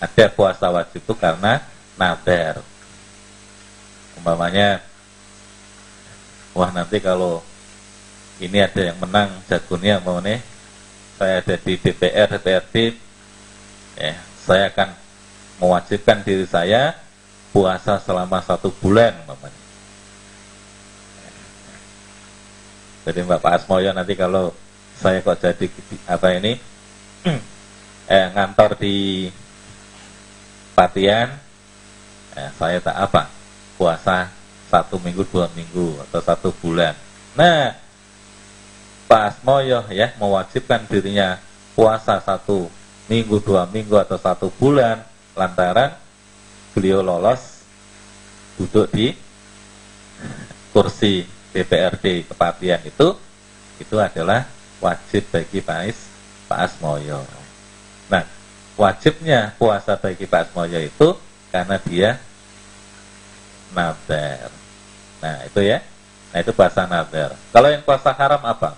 ada puasa wajib itu karena nadar. Umpamanya, wah nanti kalau ini ada yang menang jagonya mau nih, saya ada di DPR, DPRD, ya, saya akan mewajibkan diri saya puasa selama satu bulan, umpamanya. Jadi Mbak Pak Asmoyo nanti kalau saya kok jadi apa ini eh, ngantor di Patian, eh, saya tak apa puasa satu minggu dua minggu atau satu bulan. Nah, Pak Asmoyo ya mewajibkan dirinya puasa satu minggu dua minggu atau satu bulan lantaran beliau lolos duduk di kursi DPRD kepatian itu itu adalah wajib bagi Pak, Is, Pak Asmoyo. Wajibnya puasa bagi Pak Asmoyo itu karena dia nadar. Nah, itu ya. Nah, itu puasa nadar. Kalau yang puasa haram apa?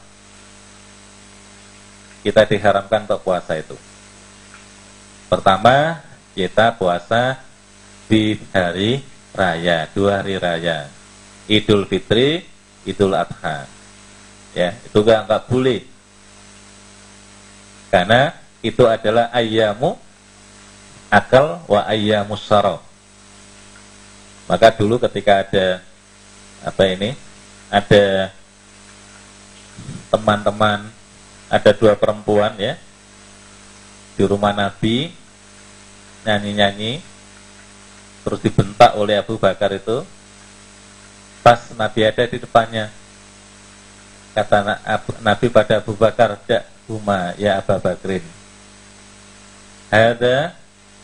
Kita diharamkan untuk puasa itu. Pertama, kita puasa di hari raya, dua hari raya. Idul Fitri Idul Adha. Ya, itu enggak enggak boleh. Karena itu adalah ayyamu akal wa ayyamu saraf. Maka dulu ketika ada apa ini? Ada teman-teman, ada dua perempuan ya di rumah Nabi nyanyi-nyanyi terus dibentak oleh Abu Bakar itu Pas Nabi ada di depannya. Kata Nabi pada Abu Bakar, Dak huma ya Abu Bakrin. Hada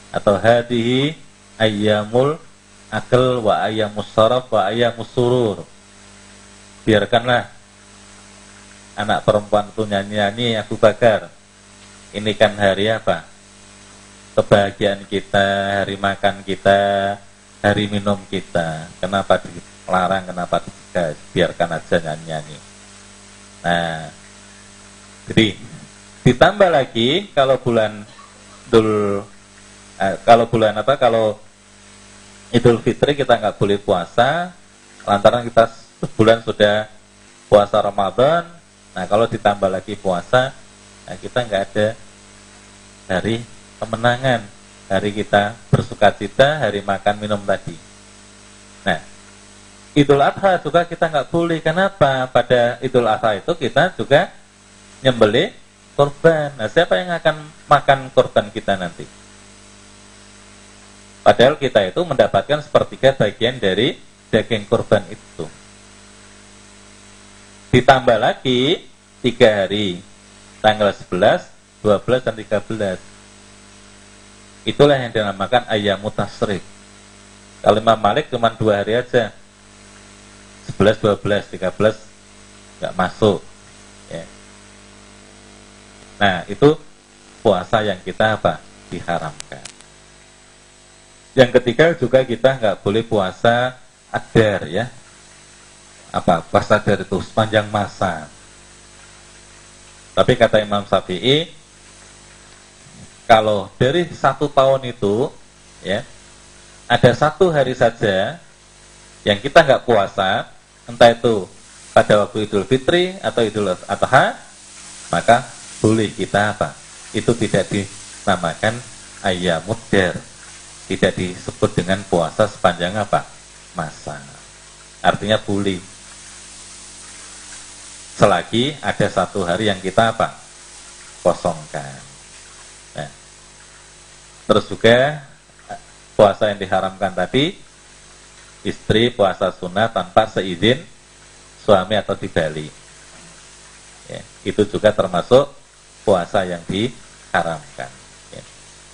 atau hadihi ayyamul akal wa ayyamus saraf wa ayyamus surur. Biarkanlah anak perempuan itu nyanyi-nyanyi Abu Bakar. Ini kan hari apa? Kebahagiaan kita, hari makan kita, hari minum kita. Kenapa larang kenapa tidak biarkan aja nyanyi-nyanyi nah jadi ditambah lagi kalau bulan Idul eh, kalau bulan apa kalau Idul Fitri kita nggak boleh puasa lantaran kita sebulan sudah puasa Ramadan nah kalau ditambah lagi puasa nah kita nggak ada hari kemenangan hari kita bersuka cita hari makan minum tadi nah Idul Adha juga kita nggak boleh. Kenapa? Pada Idul Adha itu kita juga nyembelih korban. Nah, siapa yang akan makan korban kita nanti? Padahal kita itu mendapatkan sepertiga bagian dari daging korban itu. Ditambah lagi tiga hari, tanggal 11, 12, dan 13. Itulah yang dinamakan ayam mutasrik. Kalau Imam Malik cuma dua hari aja, 11, 12, 13 nggak masuk. Nah, itu puasa yang kita apa? Diharamkan. Yang ketiga juga kita nggak boleh puasa adar ya. Apa? Puasa adar itu sepanjang masa. Tapi kata Imam Syafi'i, kalau dari satu tahun itu, ya, ada satu hari saja yang kita nggak puasa, entah itu pada waktu Idul Fitri atau Idul Adha, maka boleh kita apa? Itu tidak dinamakan ayam mudar, tidak disebut dengan puasa sepanjang apa? Masa. Artinya boleh. Selagi ada satu hari yang kita apa? Kosongkan. Nah, terus juga puasa yang diharamkan tadi istri puasa sunnah tanpa seizin suami atau di Bali. Ya, itu juga termasuk puasa yang diharamkan. Ya.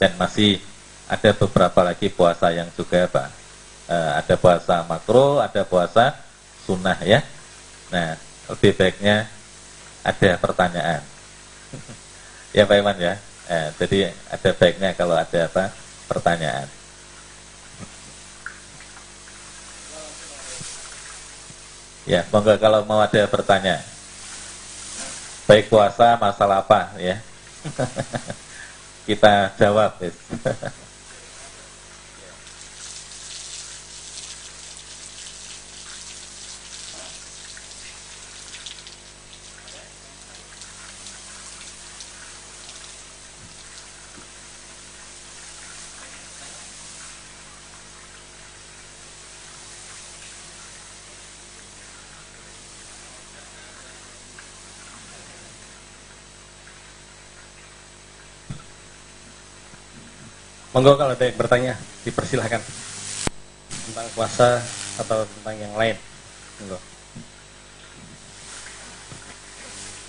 Dan masih ada beberapa lagi puasa yang juga apa? E, ada puasa makro, ada puasa sunnah ya. Nah, lebih baiknya ada pertanyaan. ya Pak Iman ya. Eh, jadi ada baiknya kalau ada apa pertanyaan. Ya, monggo kalau mau ada pertanyaan. Baik puasa masalah apa ya? Kita jawab. Monggo kalau ada yang bertanya, dipersilahkan tentang puasa atau tentang yang lain. Monggo.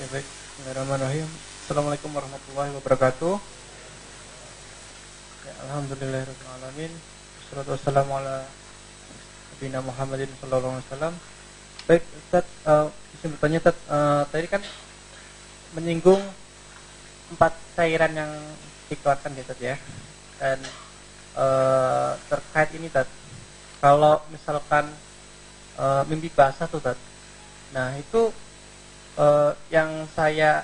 Ya baik, Bismillahirrahmanirrahim. Assalamualaikum warahmatullahi wabarakatuh. Ya, Alhamdulillahirrahmanirrahim. Wassalatu wassalamu ala Nabi Muhammadin sallallahu alaihi wasallam. Baik, Ustaz, uh, izin bertanya Ustaz, uh, tadi kan menyinggung empat cairan yang dikeluarkan gitu ya dan e, terkait ini tat. Kalau misalkan e, mimpi basah tuh tat. Nah itu e, yang saya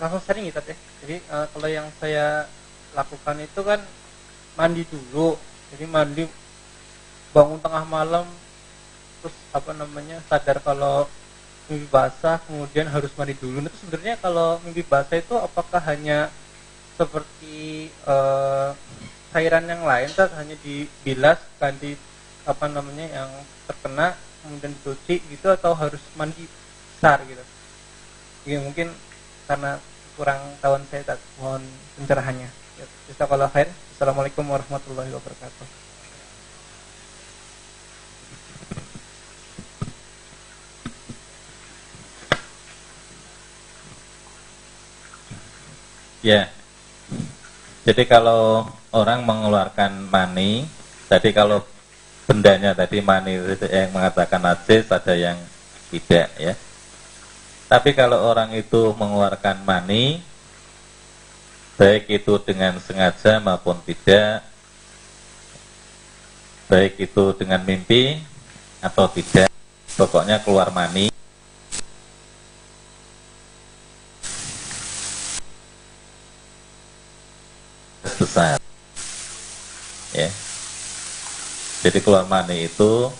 langsung sering gitu ya. Jadi e, kalau yang saya lakukan itu kan mandi dulu. Jadi mandi bangun tengah malam terus apa namanya sadar kalau mimpi basah kemudian harus mandi dulu. Nah, itu sebenarnya kalau mimpi basah itu apakah hanya seperti uh, cairan yang lain tuh hanya dibilas ganti apa namanya yang terkena kemudian dicuci gitu atau harus mandi besar gitu. Ya mungkin karena kurang tahuan saya tak mohon pencerahannya. Ya, kalau Assalamualaikum warahmatullahi wabarakatuh. Ya, jadi kalau orang mengeluarkan mani, tadi kalau bendanya tadi mani yang mengatakan najis, ada yang tidak ya. Tapi kalau orang itu mengeluarkan mani, baik itu dengan sengaja maupun tidak, baik itu dengan mimpi atau tidak, pokoknya keluar mani, besar. Ya. Jadi keluar mani itu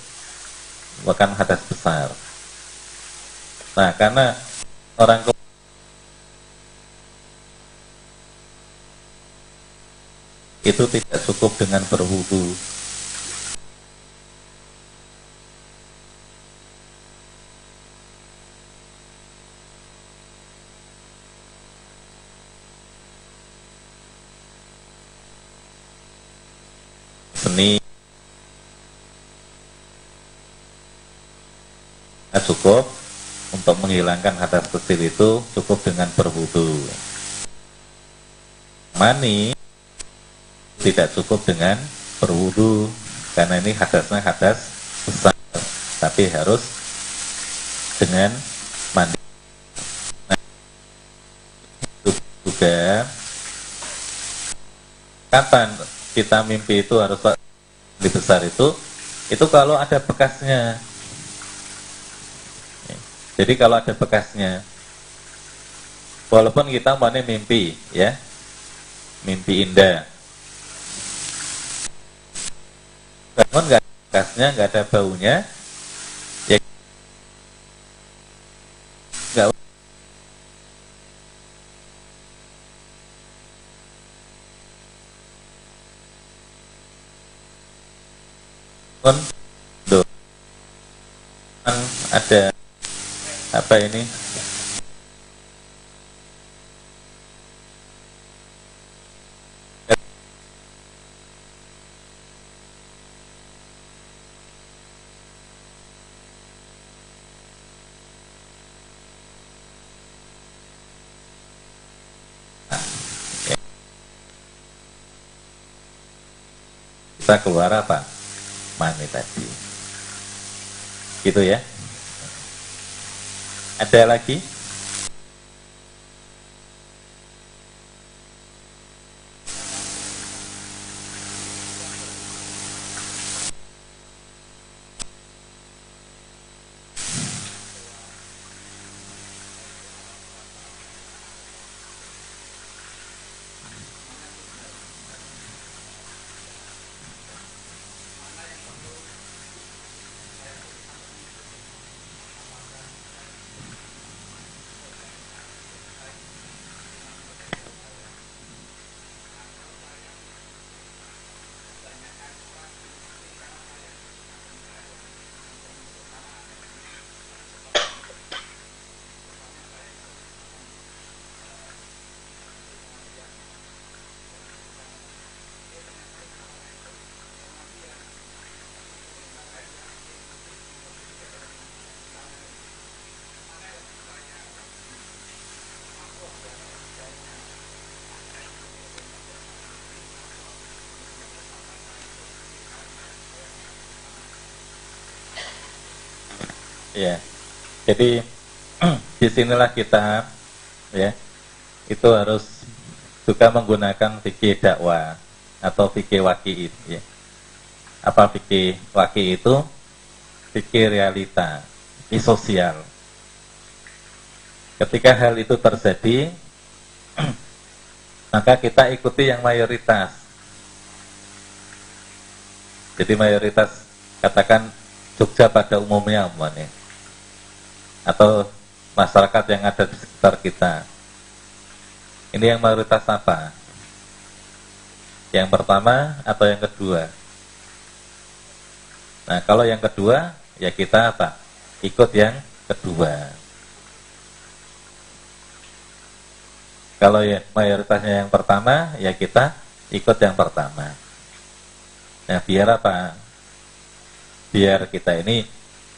bukan hadas besar. Nah, karena orang itu tidak cukup dengan berwudu seni nah, cukup untuk menghilangkan hadas kecil itu cukup dengan berwudu. Mani tidak cukup dengan berwudu karena ini hadasnya hadas besar tapi harus dengan mandi. Nah, juga kapan kita mimpi itu harus lebih besar itu itu kalau ada bekasnya jadi kalau ada bekasnya walaupun kita mau mimpi ya mimpi indah. Bangun nggak bekasnya nggak ada baunya ya nggak ada apa ini? Kita keluar apa? Mani tadi. Gitu ya. Ada lagi? Ya. Jadi di sinilah kita ya itu harus juga menggunakan fikih dakwah atau fikih waki ya. Apa fikih waki itu? Fikih realita, fikih sosial. Ketika hal itu terjadi, maka kita ikuti yang mayoritas. Jadi mayoritas katakan Jogja pada umumnya umumnya atau masyarakat yang ada di sekitar kita. Ini yang mayoritas apa? Yang pertama atau yang kedua? Nah, kalau yang kedua, ya kita apa? Ikut yang kedua. Kalau ya mayoritasnya yang pertama, ya kita ikut yang pertama. Nah, biar apa? Biar kita ini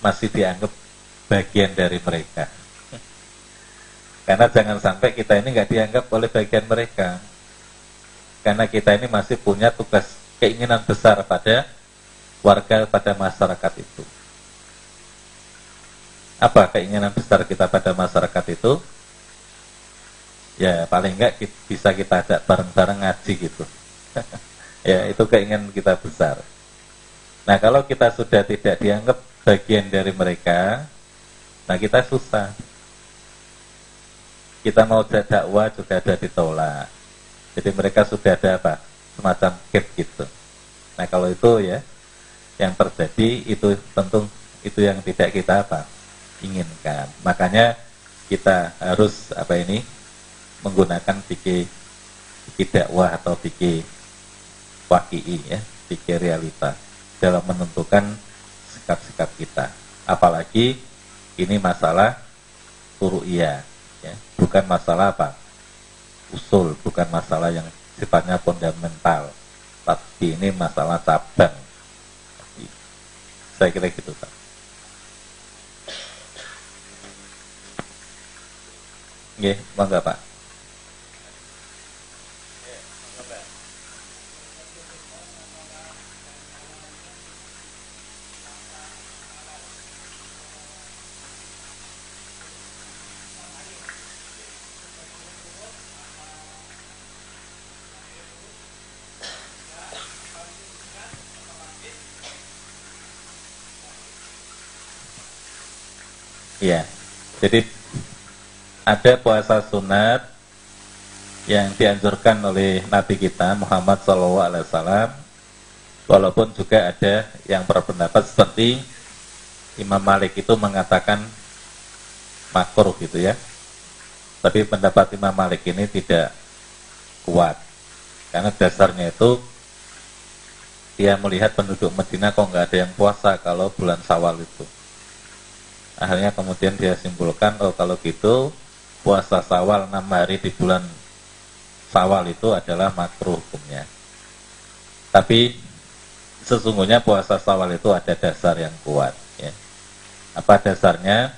masih dianggap bagian dari mereka. Karena jangan sampai kita ini nggak dianggap oleh bagian mereka. Karena kita ini masih punya tugas keinginan besar pada warga pada masyarakat itu. Apa keinginan besar kita pada masyarakat itu? Ya paling nggak bisa kita ajak bareng-bareng ngaji gitu. ya itu keinginan kita besar. Nah kalau kita sudah tidak dianggap bagian dari mereka, Nah kita susah. Kita mau dakwah juga ada ditolak. Jadi mereka sudah ada apa? Semacam gap gitu. Nah kalau itu ya, yang terjadi itu tentu itu yang tidak kita apa inginkan. Makanya kita harus apa ini menggunakan fikih fikih dakwah atau fikih wakii ya, fikih realita dalam menentukan sikap-sikap kita. Apalagi ini masalah furu'iyah ya. bukan masalah apa usul bukan masalah yang sifatnya fundamental tapi ini masalah cabang saya kira gitu Pak Nggih, mangga Pak. Iya. Jadi ada puasa sunat yang dianjurkan oleh Nabi kita Muhammad SAW, walaupun juga ada yang berpendapat seperti Imam Malik itu mengatakan makruh gitu ya. Tapi pendapat Imam Malik ini tidak kuat karena dasarnya itu dia melihat penduduk Medina kok nggak ada yang puasa kalau bulan Sawal itu akhirnya kemudian dia simpulkan oh kalau gitu puasa sawal enam hari di bulan sawal itu adalah makruh hukumnya tapi sesungguhnya puasa sawal itu ada dasar yang kuat ya. apa dasarnya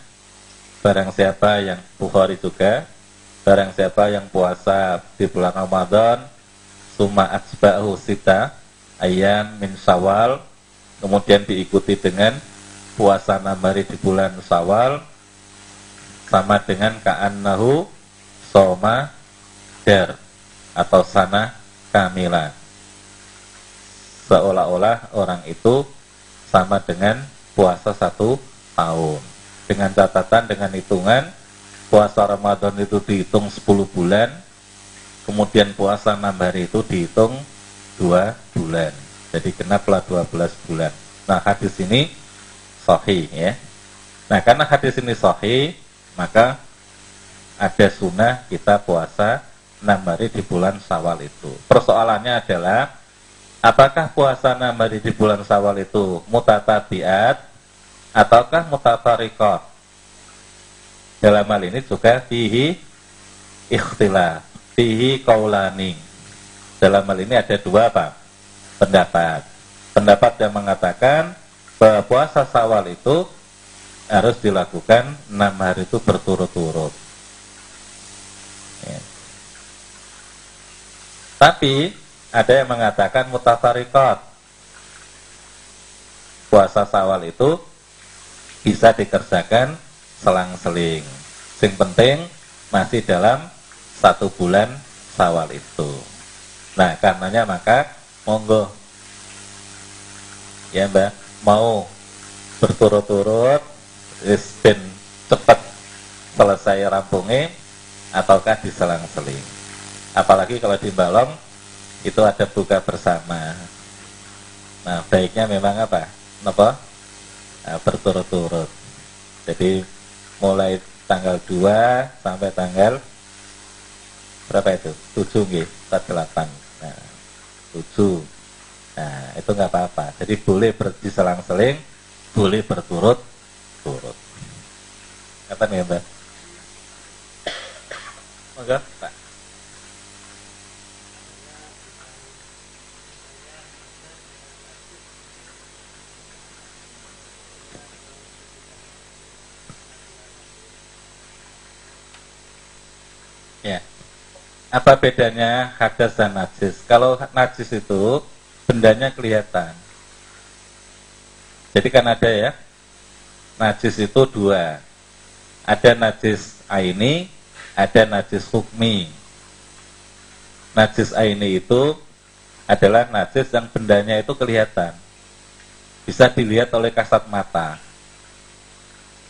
barang siapa yang Bukhari juga barang siapa yang puasa di bulan Ramadan suma atsba'hu sita ayam min sawal kemudian diikuti dengan puasa enam hari di bulan sawal sama dengan ka'annahu soma der atau sana kamila. Seolah-olah orang itu sama dengan puasa satu tahun. Dengan catatan dengan hitungan puasa Ramadan itu dihitung 10 bulan kemudian puasa enam hari itu dihitung dua bulan. Jadi genaplah 12 bulan. Nah hadis ini sahih ya nah karena hadis ini sahih maka ada sunnah kita puasa enam hari di bulan Sawal itu. Persoalannya adalah apakah puasa enam hari di bulan Sawal itu mutatabiat ataukah mutafarikot? Dalam hal ini juga fihi ikhtilaf, fihi kaulani. Dalam hal ini ada dua apa? pendapat. Pendapat yang mengatakan bahwa puasa Sawal itu harus dilakukan enam hari itu berturut-turut. Ya. Tapi ada yang mengatakan mutafarikot. Puasa sawal itu bisa dikerjakan selang-seling. Sing penting masih dalam satu bulan sawal itu. Nah, karenanya maka monggo ya mbak mau berturut-turut ben cepet selesai rampungnya ataukah diselang-seling. Apalagi kalau di Balong itu ada buka bersama. Nah, baiknya memang apa? Napa? Nah, berturut-turut. Jadi mulai tanggal 2 sampai tanggal berapa itu? 7 nggih, 8. Nah, 7. Nah, itu nggak apa-apa. Jadi boleh diselang-seling, boleh berturut turut. Kapan ya Mbak? Monggo, Pak. Ya. Apa bedanya hadas dan najis? Kalau najis itu bendanya kelihatan. Jadi kan ada ya, najis itu dua. Ada najis aini, ada najis hukmi. Najis aini itu adalah najis yang bendanya itu kelihatan. Bisa dilihat oleh kasat mata.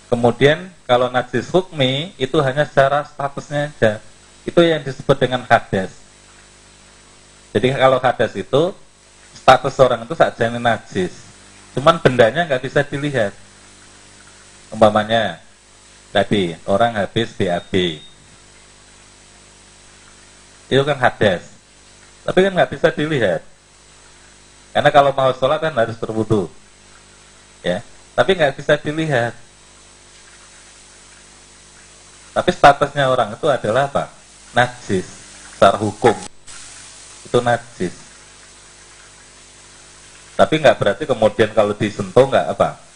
Kemudian kalau najis hukmi itu hanya secara statusnya aja. Itu yang disebut dengan hadas. Jadi kalau hadas itu status orang itu saja najis. Cuman bendanya nggak bisa dilihat. Umpamanya tadi orang habis BAB itu kan hadas. Tapi kan nggak bisa dilihat. Karena kalau mau sholat kan harus berwudu. Ya. Tapi nggak bisa dilihat. Tapi statusnya orang itu adalah apa? Najis. Secara hukum. Itu najis tapi nggak berarti kemudian kalau disentuh nggak apa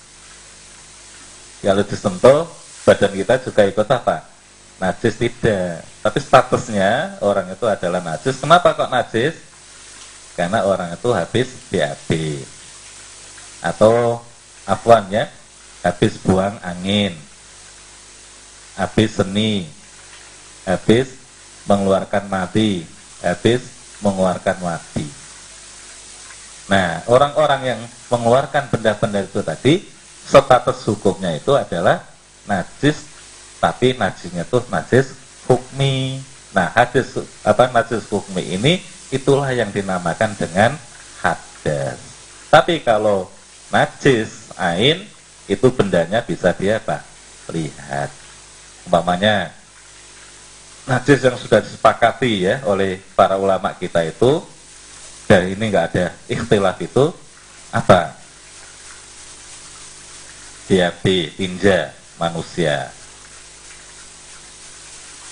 kalau disentuh, badan kita juga ikut apa? Najis tidak. Tapi statusnya orang itu adalah najis. Kenapa kok najis? Karena orang itu habis BAB. Atau afwan ya, habis buang angin. Habis seni. Habis mengeluarkan mati. Habis mengeluarkan mati. Nah, orang-orang yang mengeluarkan benda-benda itu tadi status hukumnya itu adalah najis tapi najisnya itu najis hukmi. Nah hadis apa najis hukmi ini itulah yang dinamakan dengan hadas tapi kalau najis ain itu bendanya bisa dia apa? Lihat. Umpamanya najis yang sudah disepakati ya oleh para ulama kita itu dari ini nggak ada ikhtilaf itu apa BAB, tinja manusia.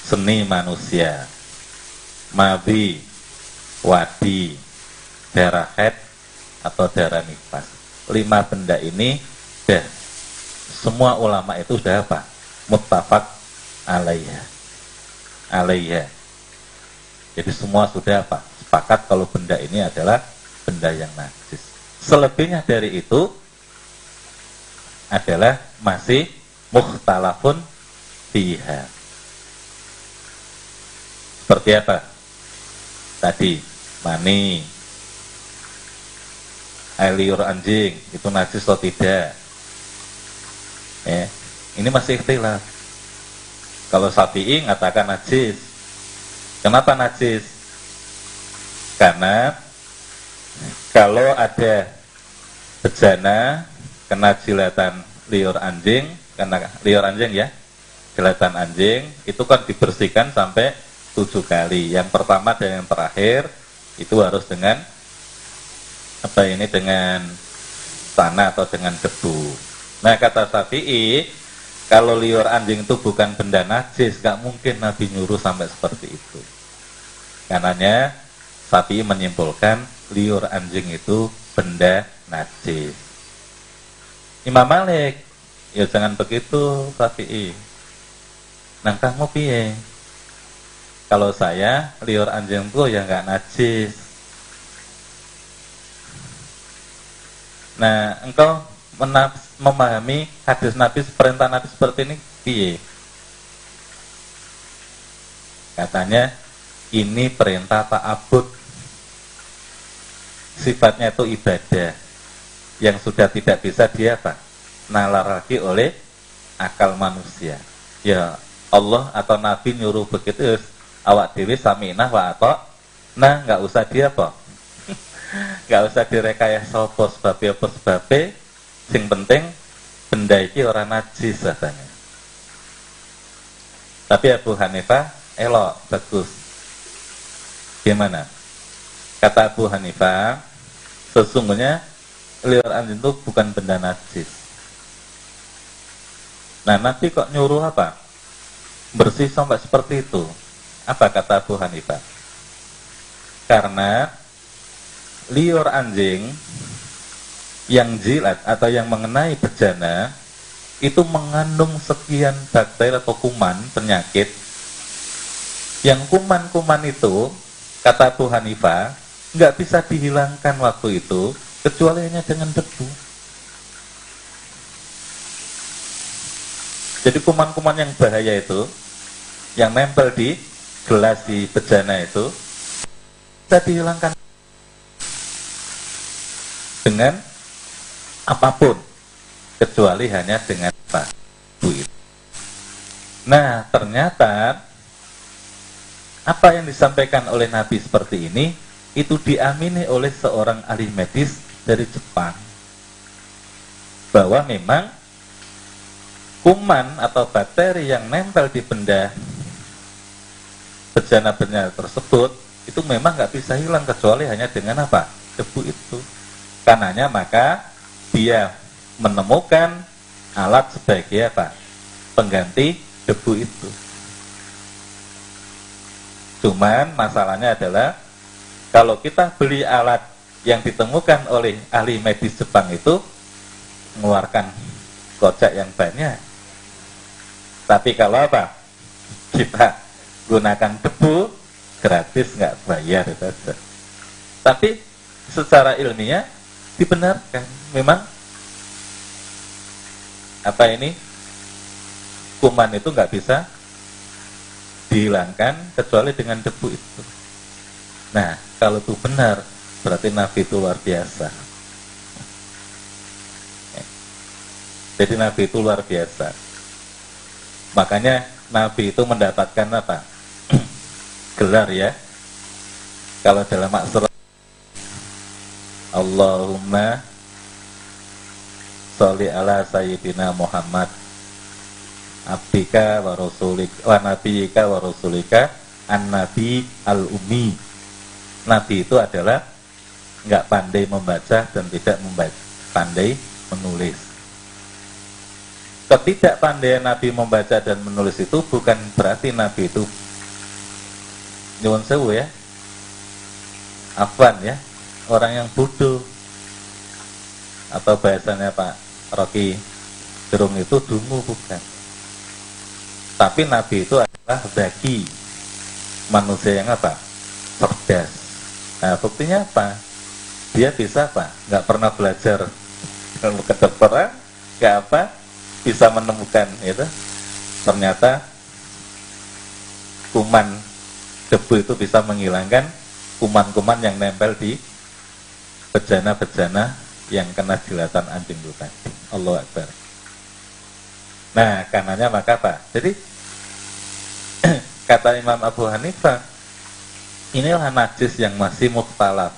Seni manusia. Mabi, wadi, darah head atau darah nifas. Lima benda ini sudah semua ulama itu sudah apa? Muttafaq alaiha. Alaiha. Jadi semua sudah apa? Sepakat kalau benda ini adalah benda yang najis. Selebihnya dari itu adalah masih mukhtalafun fiha. Seperti apa? Tadi mani, air liur anjing itu najis atau tidak? Ya, ini masih ikhtilaf. Kalau sapi mengatakan najis. Kenapa najis? Karena kalau ada bejana kena jilatan liur anjing, kena liur anjing ya, jilatan anjing itu kan dibersihkan sampai tujuh kali. Yang pertama dan yang terakhir itu harus dengan apa ini dengan tanah atau dengan debu. Nah kata Syafi'i, kalau liur anjing itu bukan benda najis, gak mungkin Nabi nyuruh sampai seperti itu. Karenanya Syafi'i menyimpulkan liur anjing itu benda najis. Imam Malik, ya jangan begitu Syafi'i. Nah kamu piye? Kalau saya liur anjing itu ya nggak najis. Nah, engkau memahami hadis Nabi, perintah Nabi seperti ini, piye? Katanya, ini perintah Pak Abud. Sifatnya itu ibadah. Yang sudah tidak bisa dia apa? nalar lagi oleh akal manusia. Ya Allah atau Nabi nyuruh begitu, awak dewi saminah wa atau nah nggak usah dia apa? Nggak usah direkayasa apa sebabnya apa sebabnya sing penting benda iki orang najis katanya. Tapi Abu Hanifah elok bagus. Gimana? Kata Abu Hanifah sesungguhnya liur anjing itu bukan benda najis. Nah nanti kok nyuruh apa? Bersih sampai seperti itu. Apa kata Abu Hanifah? Karena liur anjing yang jilat atau yang mengenai bejana itu mengandung sekian bakteri atau kuman penyakit yang kuman-kuman itu kata Abu Hanifah nggak bisa dihilangkan waktu itu kecuali hanya dengan debu jadi kuman-kuman yang bahaya itu yang nempel di gelas di bejana itu bisa dihilangkan dengan apa pun kecuali hanya dengan apa duit. Nah ternyata apa yang disampaikan oleh Nabi seperti ini itu diamini oleh seorang ahli medis dari Jepang bahwa memang kuman atau bakteri yang nempel di benda bejana-bejana tersebut itu memang nggak bisa hilang kecuali hanya dengan apa? Debu itu. Karenanya maka dia menemukan alat sebagai apa? Pengganti debu itu. Cuman masalahnya adalah kalau kita beli alat yang ditemukan oleh ahli medis Jepang itu mengeluarkan kocek yang banyak. Tapi kalau apa? Kita gunakan debu gratis nggak bayar saja tapi secara ilmiah dibenarkan. Memang apa ini? Kuman itu nggak bisa dihilangkan kecuali dengan debu itu nah kalau itu benar berarti Nabi itu luar biasa. Jadi Nabi itu luar biasa. Makanya Nabi itu mendapatkan apa? Gelar ya. Kalau dalam maksud Allahumma sholli ala sayyidina Muhammad abdika wa rasulik wa nabiyika wa rasulika an nabi al ummi nabi itu adalah nggak pandai membaca dan tidak membaca, pandai menulis. Ketidakpandaian nabi membaca dan menulis itu bukan berarti nabi itu nyuwun sewu ya. Afwan ya orang yang bodoh. Atau bahasanya Pak Rocky Gerung itu dungu bukan. Tapi Nabi itu adalah bagi manusia yang apa? Cerdas nah buktinya apa dia bisa apa? Nggak pernah belajar ilmu kedokteran, nggak apa? Bisa menemukan itu. Ternyata kuman debu itu bisa menghilangkan kuman-kuman yang nempel di bejana-bejana yang kena jilatan anjing itu tadi. Allah Akbar. Nah, karenanya maka apa? Jadi kata Imam Abu Hanifah, inilah najis yang masih mukhtalaf,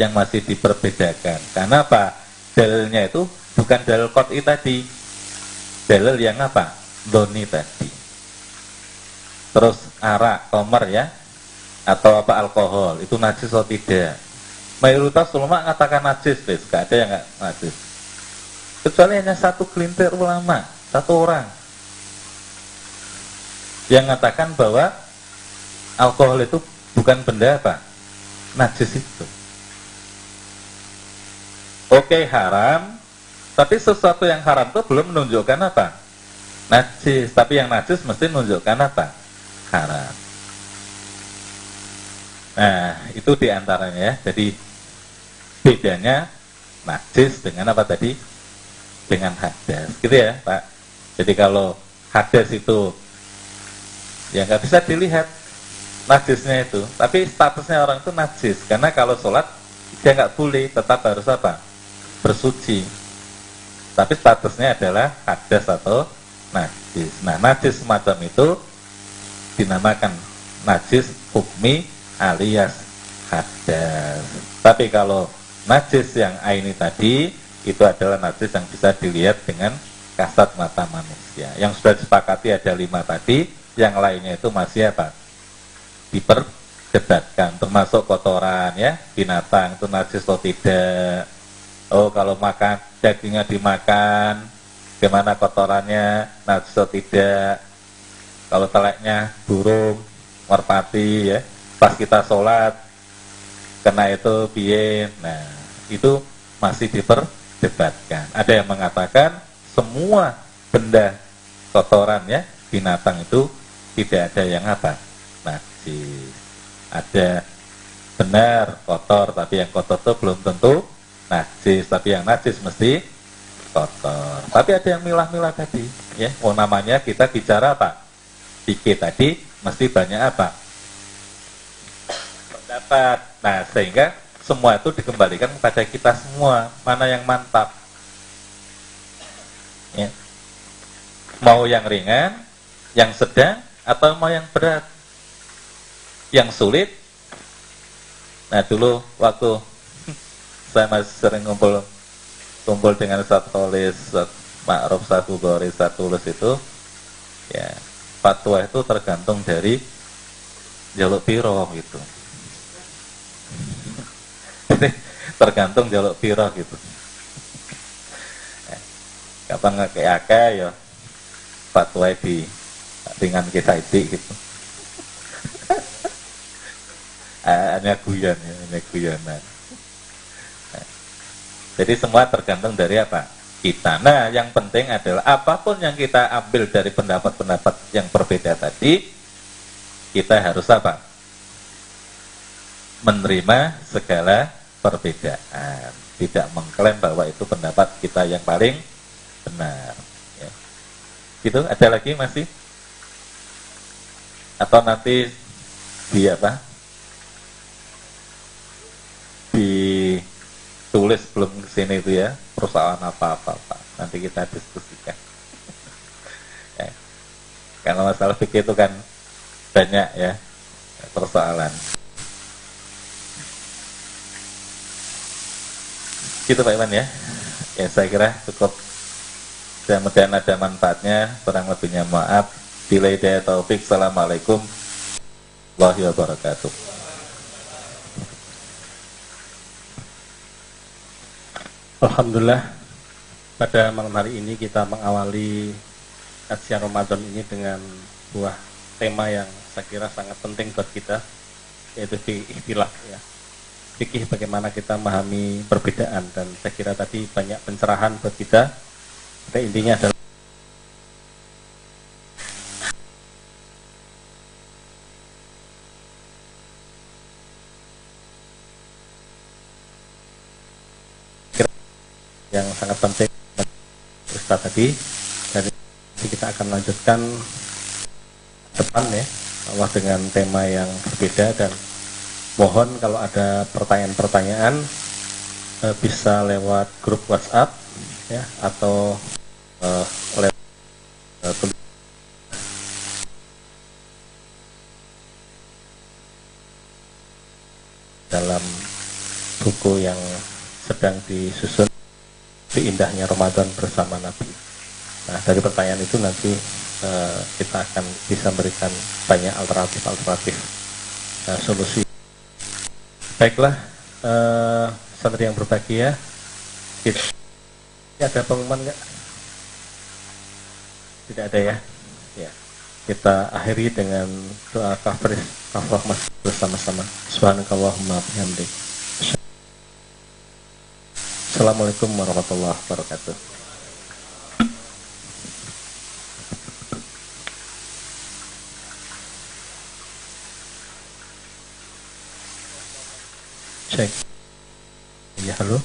yang masih diperbedakan. Karena apa? Dalilnya itu bukan dalil kot'i tadi. Dalil yang apa? Doni tadi. Terus arak, komer ya, atau apa alkohol, itu najis atau tidak. Mayoritas ulama mengatakan najis, guys. Gak ada yang nggak najis. Kecuali hanya satu kelintir ulama, satu orang yang mengatakan bahwa alkohol itu bukan benda apa? Najis itu. Oke haram, tapi sesuatu yang haram itu belum menunjukkan apa? Najis, tapi yang najis mesti menunjukkan apa? Haram. Nah, itu di antaranya ya. Jadi bedanya najis dengan apa tadi? Dengan hadas, gitu ya Pak. Jadi kalau hadas itu ya nggak bisa dilihat najisnya itu. Tapi statusnya orang itu najis. Karena kalau sholat dia nggak boleh tetap harus apa? Bersuci. Tapi statusnya adalah hadas atau najis. Nah najis semacam itu dinamakan najis hukmi alias hadas. Tapi kalau najis yang aini tadi itu adalah najis yang bisa dilihat dengan kasat mata manusia. Yang sudah disepakati ada lima tadi yang lainnya itu masih apa? Diperdebatkan, termasuk kotoran ya, binatang itu najis atau tidak. Oh, kalau makan dagingnya dimakan, gimana kotorannya, najis atau tidak. Kalau teleknya burung, merpati ya, pas kita sholat, kena itu biye. Nah, itu masih diperdebatkan. Ada yang mengatakan semua benda kotoran ya, binatang itu tidak ada yang apa ada benar kotor tapi yang kotor itu belum tentu najis. Tapi yang najis mesti kotor. Tapi ada yang milah-milah tadi ya. Oh namanya kita bicara apa? Pikir tadi mesti banyak apa? Pendapat. Nah sehingga semua itu dikembalikan kepada kita semua. Mana yang mantap? Ya. mau yang ringan yang sedang atau mau yang berat yang sulit. Nah dulu waktu saya masih sering ngumpul kumpul dengan satu tulis Ma'ruf satu tulis itu ya fatwa itu tergantung dari jaluk piro gitu. Tergantung jaluk piro gitu. Kapan kayak ya fatwa di dengan kita itu gitu hanya guyon ya hanya guyonan nah, jadi semua tergantung dari apa? Kita. Nah yang penting adalah apa pun yang kita ambil dari pendapat-pendapat yang berbeda tadi kita harus apa? Menerima segala perbedaan. Tidak mengklaim bahwa itu pendapat kita yang paling benar ya. gitu. Ada lagi masih atau nanti di apa ditulis belum ke sini itu ya persoalan apa apa pak nanti kita diskusikan ya. karena masalah fikih itu kan banyak ya persoalan gitu Pak Iman ya ya saya kira cukup mudah-mudahan ada manfaatnya kurang lebihnya maaf Bila hidayah taufik. Assalamualaikum warahmatullahi wabarakatuh. Alhamdulillah pada malam hari ini kita mengawali kajian Ramadan ini dengan buah tema yang saya kira sangat penting buat kita yaitu ikhtilaf ya. Fikih bagaimana kita memahami perbedaan dan saya kira tadi banyak pencerahan buat kita. Pada intinya adalah yang sangat penting Ustaz tadi. Dan kita akan lanjutkan depan ya Allah dengan tema yang berbeda. Dan mohon kalau ada pertanyaan-pertanyaan eh, bisa lewat grup WhatsApp ya atau eh, lewat eh, dalam buku yang sedang disusun di indahnya Ramadan bersama Nabi. Nah dari pertanyaan itu nanti uh, kita akan bisa memberikan banyak alternatif-alternatif uh, solusi. Baiklah, uh, santri yang berbahagia, kita, ada pengumuman nggak? Tidak ada ya. Ya. Kita akhiri dengan doa kafir kafir bersama-sama. Subhanakallahumma bihamdik. Assalamualaikum warahmatullahi wabarakatuh. Cek. Ya, halo.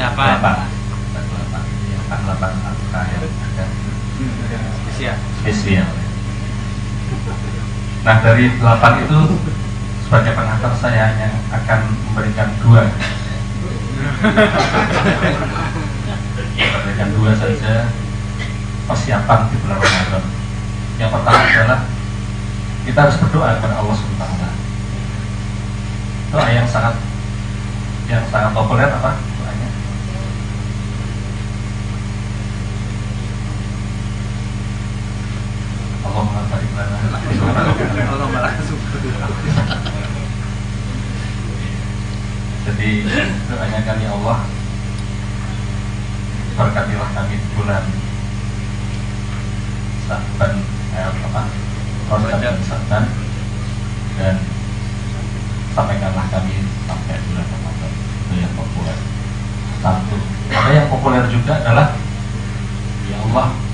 Delapan. Yang delapan terakhir ada Spesial. spesial. Nah dari delapan itu sebagai pengantar saya hanya akan memberikan dua. memberikan dua saja persiapan di bulan Ramadan. Yang pertama adalah kita harus berdoa kepada Allah Subhanahu wa taala. Doa yang sangat yang sangat populer apa doanya? Allahumma barik lana Jadi doanya kami Allah. Berkatilah kami bulan Saban eh, apa? Ramadan dan Saban. Dan sampaikanlah kami sampai bulan Ramadan. Itu yang populer. Satu. Ada yang populer juga adalah ya Allah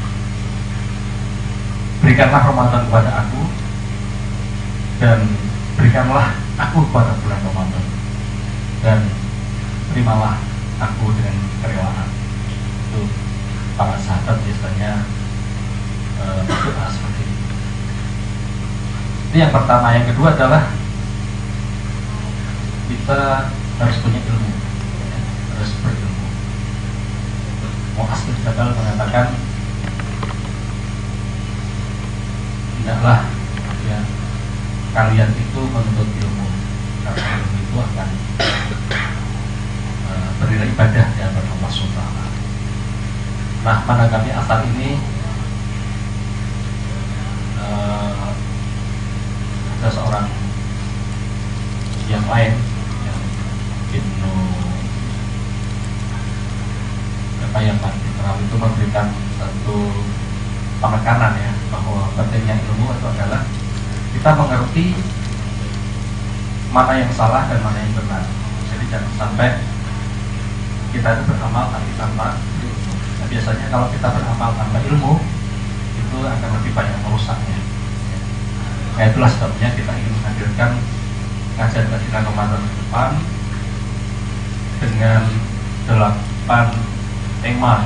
berikanlah Ramadan kepada aku dan berikanlah aku kepada bulan Ramadan dan terimalah aku dengan kerelaan. Itu para sahabat biasanya berdoa seperti itu itu yang pertama. Yang kedua adalah kita harus punya ilmu ya, harus berilmu. Mu'az bin Jabal mengatakan tidaklah ya kalian itu menuntut ilmu. Karena ilmu itu akan uh, beribadah ibadah di hadapan Allah SWT nah pada kami asal ini uh, ada seorang yang lain yang Ibnu apa yang Terawih itu memberikan satu penekanan ya bahwa pentingnya ilmu itu adalah kita mengerti mana yang salah dan mana yang benar. Jadi jangan sampai kita itu beramal tapi tanpa ilmu. Nah, biasanya kalau kita beramal tanpa ilmu itu akan lebih banyak merusaknya. Nah itulah sebabnya kita ingin menghadirkan ngajar kajian Ramadan ke depan dengan delapan tema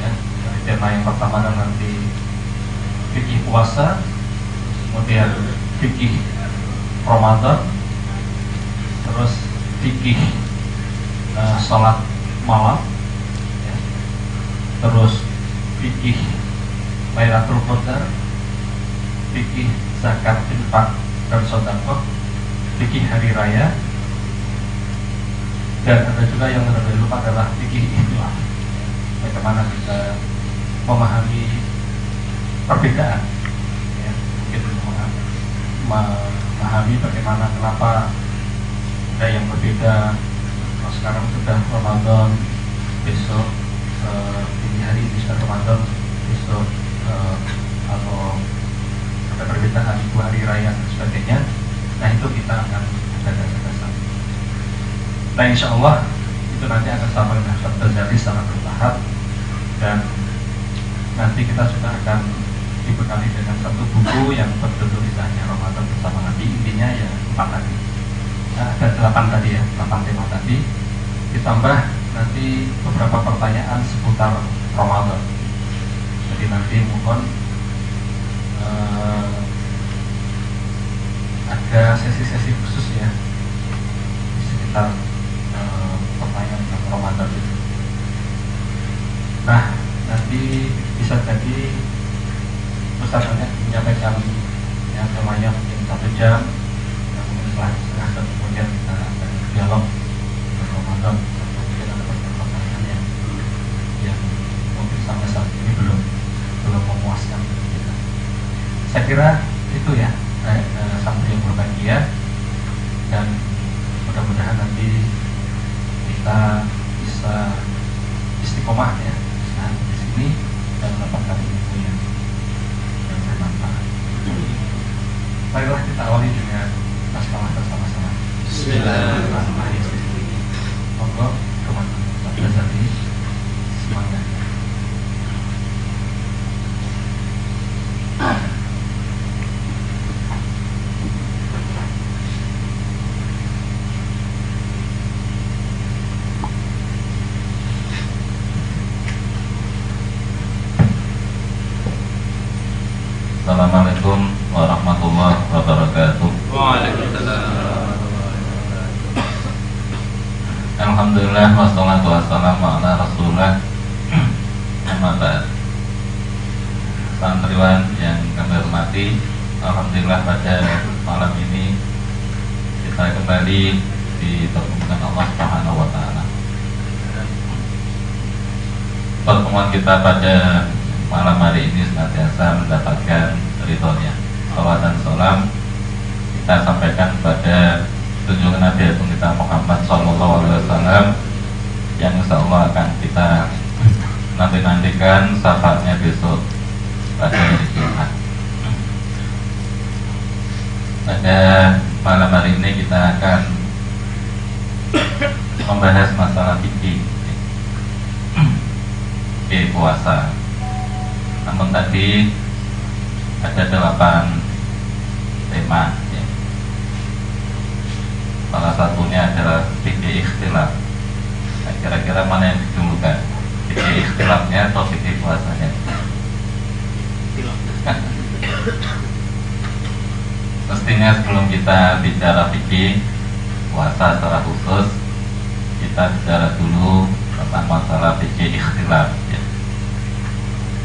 ya. Dari tema yang pertama adalah nanti fikih puasa, kemudian fikih Ramadan, terus fikih uh, sholat malam, ya. terus fikih Lailatul Qadar, fikih zakat infak dan sodakoh, fikih hari raya, dan ada juga yang lebih lupa adalah fikih ikhlas bagaimana kita memahami perbedaan. Ya, mungkin memahami bagaimana kenapa ada yang berbeda. Kalau sekarang sudah Ramadan besok eh, ini hari ini sudah Ramadan besok uh, atau ada perbedaan dua hari raya dan sebagainya nah itu kita akan ada dasar nah insya Allah itu nanti akan sampai dengan terjadi secara bertahap dan nanti kita sudah akan dibekali dengan satu buku yang berjudul kisahnya Ramadan bersama Nabi intinya ya empat tadi. Nah, ada delapan tadi ya delapan tema tadi. Ditambah nanti beberapa pertanyaan seputar Ramadan. Jadi nanti mohon uh, ada sesi-sesi khusus ya sekitar uh, pertanyaan tentang Ramadan itu. Nah nanti bisa jadi Ustaz menyampaikan yang temanya mungkin satu jam yang mungkin setelah setengah jam kemudian kita akan dialog atau mungkin ada pertanyaan yang yang mungkin sampai saat ini belum belum memuaskan kita. Saya kira itu ya eh, eh, sampai yang berbahagia dan mudah-mudahan nanti kita bisa istiqomah ya di sini dan mendapatkan ilmu yang yang bermanfaat. Baiklah kita awali dengan basmalah bersama-sama. Bismillahirrahmanirrahim. Monggo teman-teman belajar ini semangat. Assalamualaikum warahmatullahi wabarakatuh. Waalaikumsalam. Alhamdulillah wassalatu wassalamu ala rasulullah Amma ba'd Santriwan yang kami hormati Alhamdulillah pada malam ini Kita kembali dipertemukan Allah Subhanahu wa taala. Pertemuan kita pada malam hari ini senantiasa mendapatkan ridhonya Salam dan salam kita sampaikan pada tunjungan Nabi Agung kita Muhammad Sallallahu Alaihi Wasallam yang insya Allah akan kita nanti nantikan syafaatnya besok pada hari Jumat. Pada malam hari ini kita akan membahas masalah fikih di puasa. Namun tadi ada delapan tema ya. Salah satunya adalah fikih ikhtilaf nah, Kira-kira mana yang didulukan Fikih ikhtilafnya atau fikih puasanya Mestinya sebelum kita bicara fikih puasa secara khusus Kita bicara dulu tentang masalah fikih ikhtilaf ya.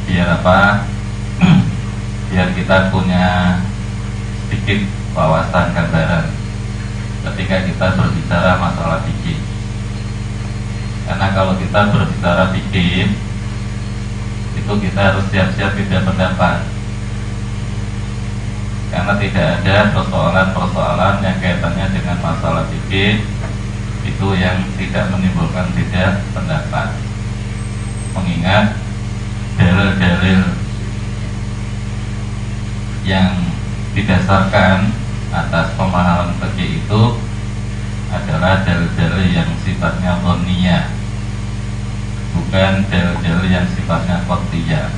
Biar apa? Biar kita punya sedikit wawasan gambaran ketika kita berbicara masalah fikih. Karena kalau kita berbicara fikih, itu kita harus siap-siap beda pendapat. Karena tidak ada persoalan-persoalan yang kaitannya dengan masalah fikih itu yang tidak menimbulkan beda pendapat. Mengingat dalil-dalil yang didasarkan atas pemahaman fikih itu adalah dalil-dalil yang sifatnya dhoniyah bukan dalil-dalil yang sifatnya qat'iyah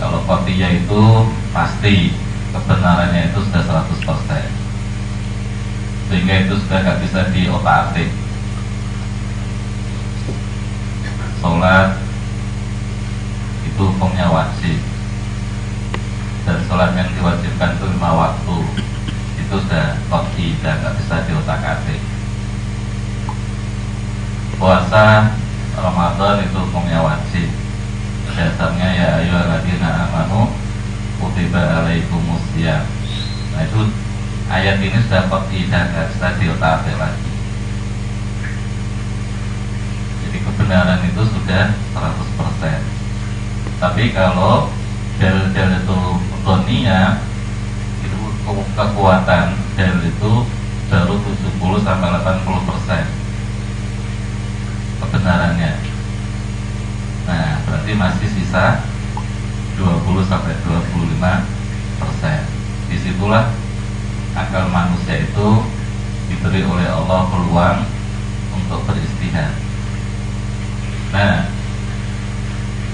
kalau qat'iyah itu pasti kebenarannya itu sudah 100% sehingga itu sudah nggak bisa diotak-atik. Sholat itu hukumnya wajib dan sholat yang diwajibkan itu lima waktu. Itu sudah kopi dan nggak bisa diotak atik. Puasa Ramadan itu hukumnya wajib. Dasarnya ya ayo aladina amanu kutiba alaikumus ya nah itu ayat ini sudah kopi dan nggak bisa diotak lagi. Jadi kebenaran itu sudah 100% tapi kalau dalil-dalil Tonia itu kekuatan dalil itu baru 70 sampai 80 persen kebenarannya. Nah, berarti masih sisa 20 sampai 25 persen. Di situlah akal manusia itu diberi oleh Allah peluang untuk beristihad. Nah,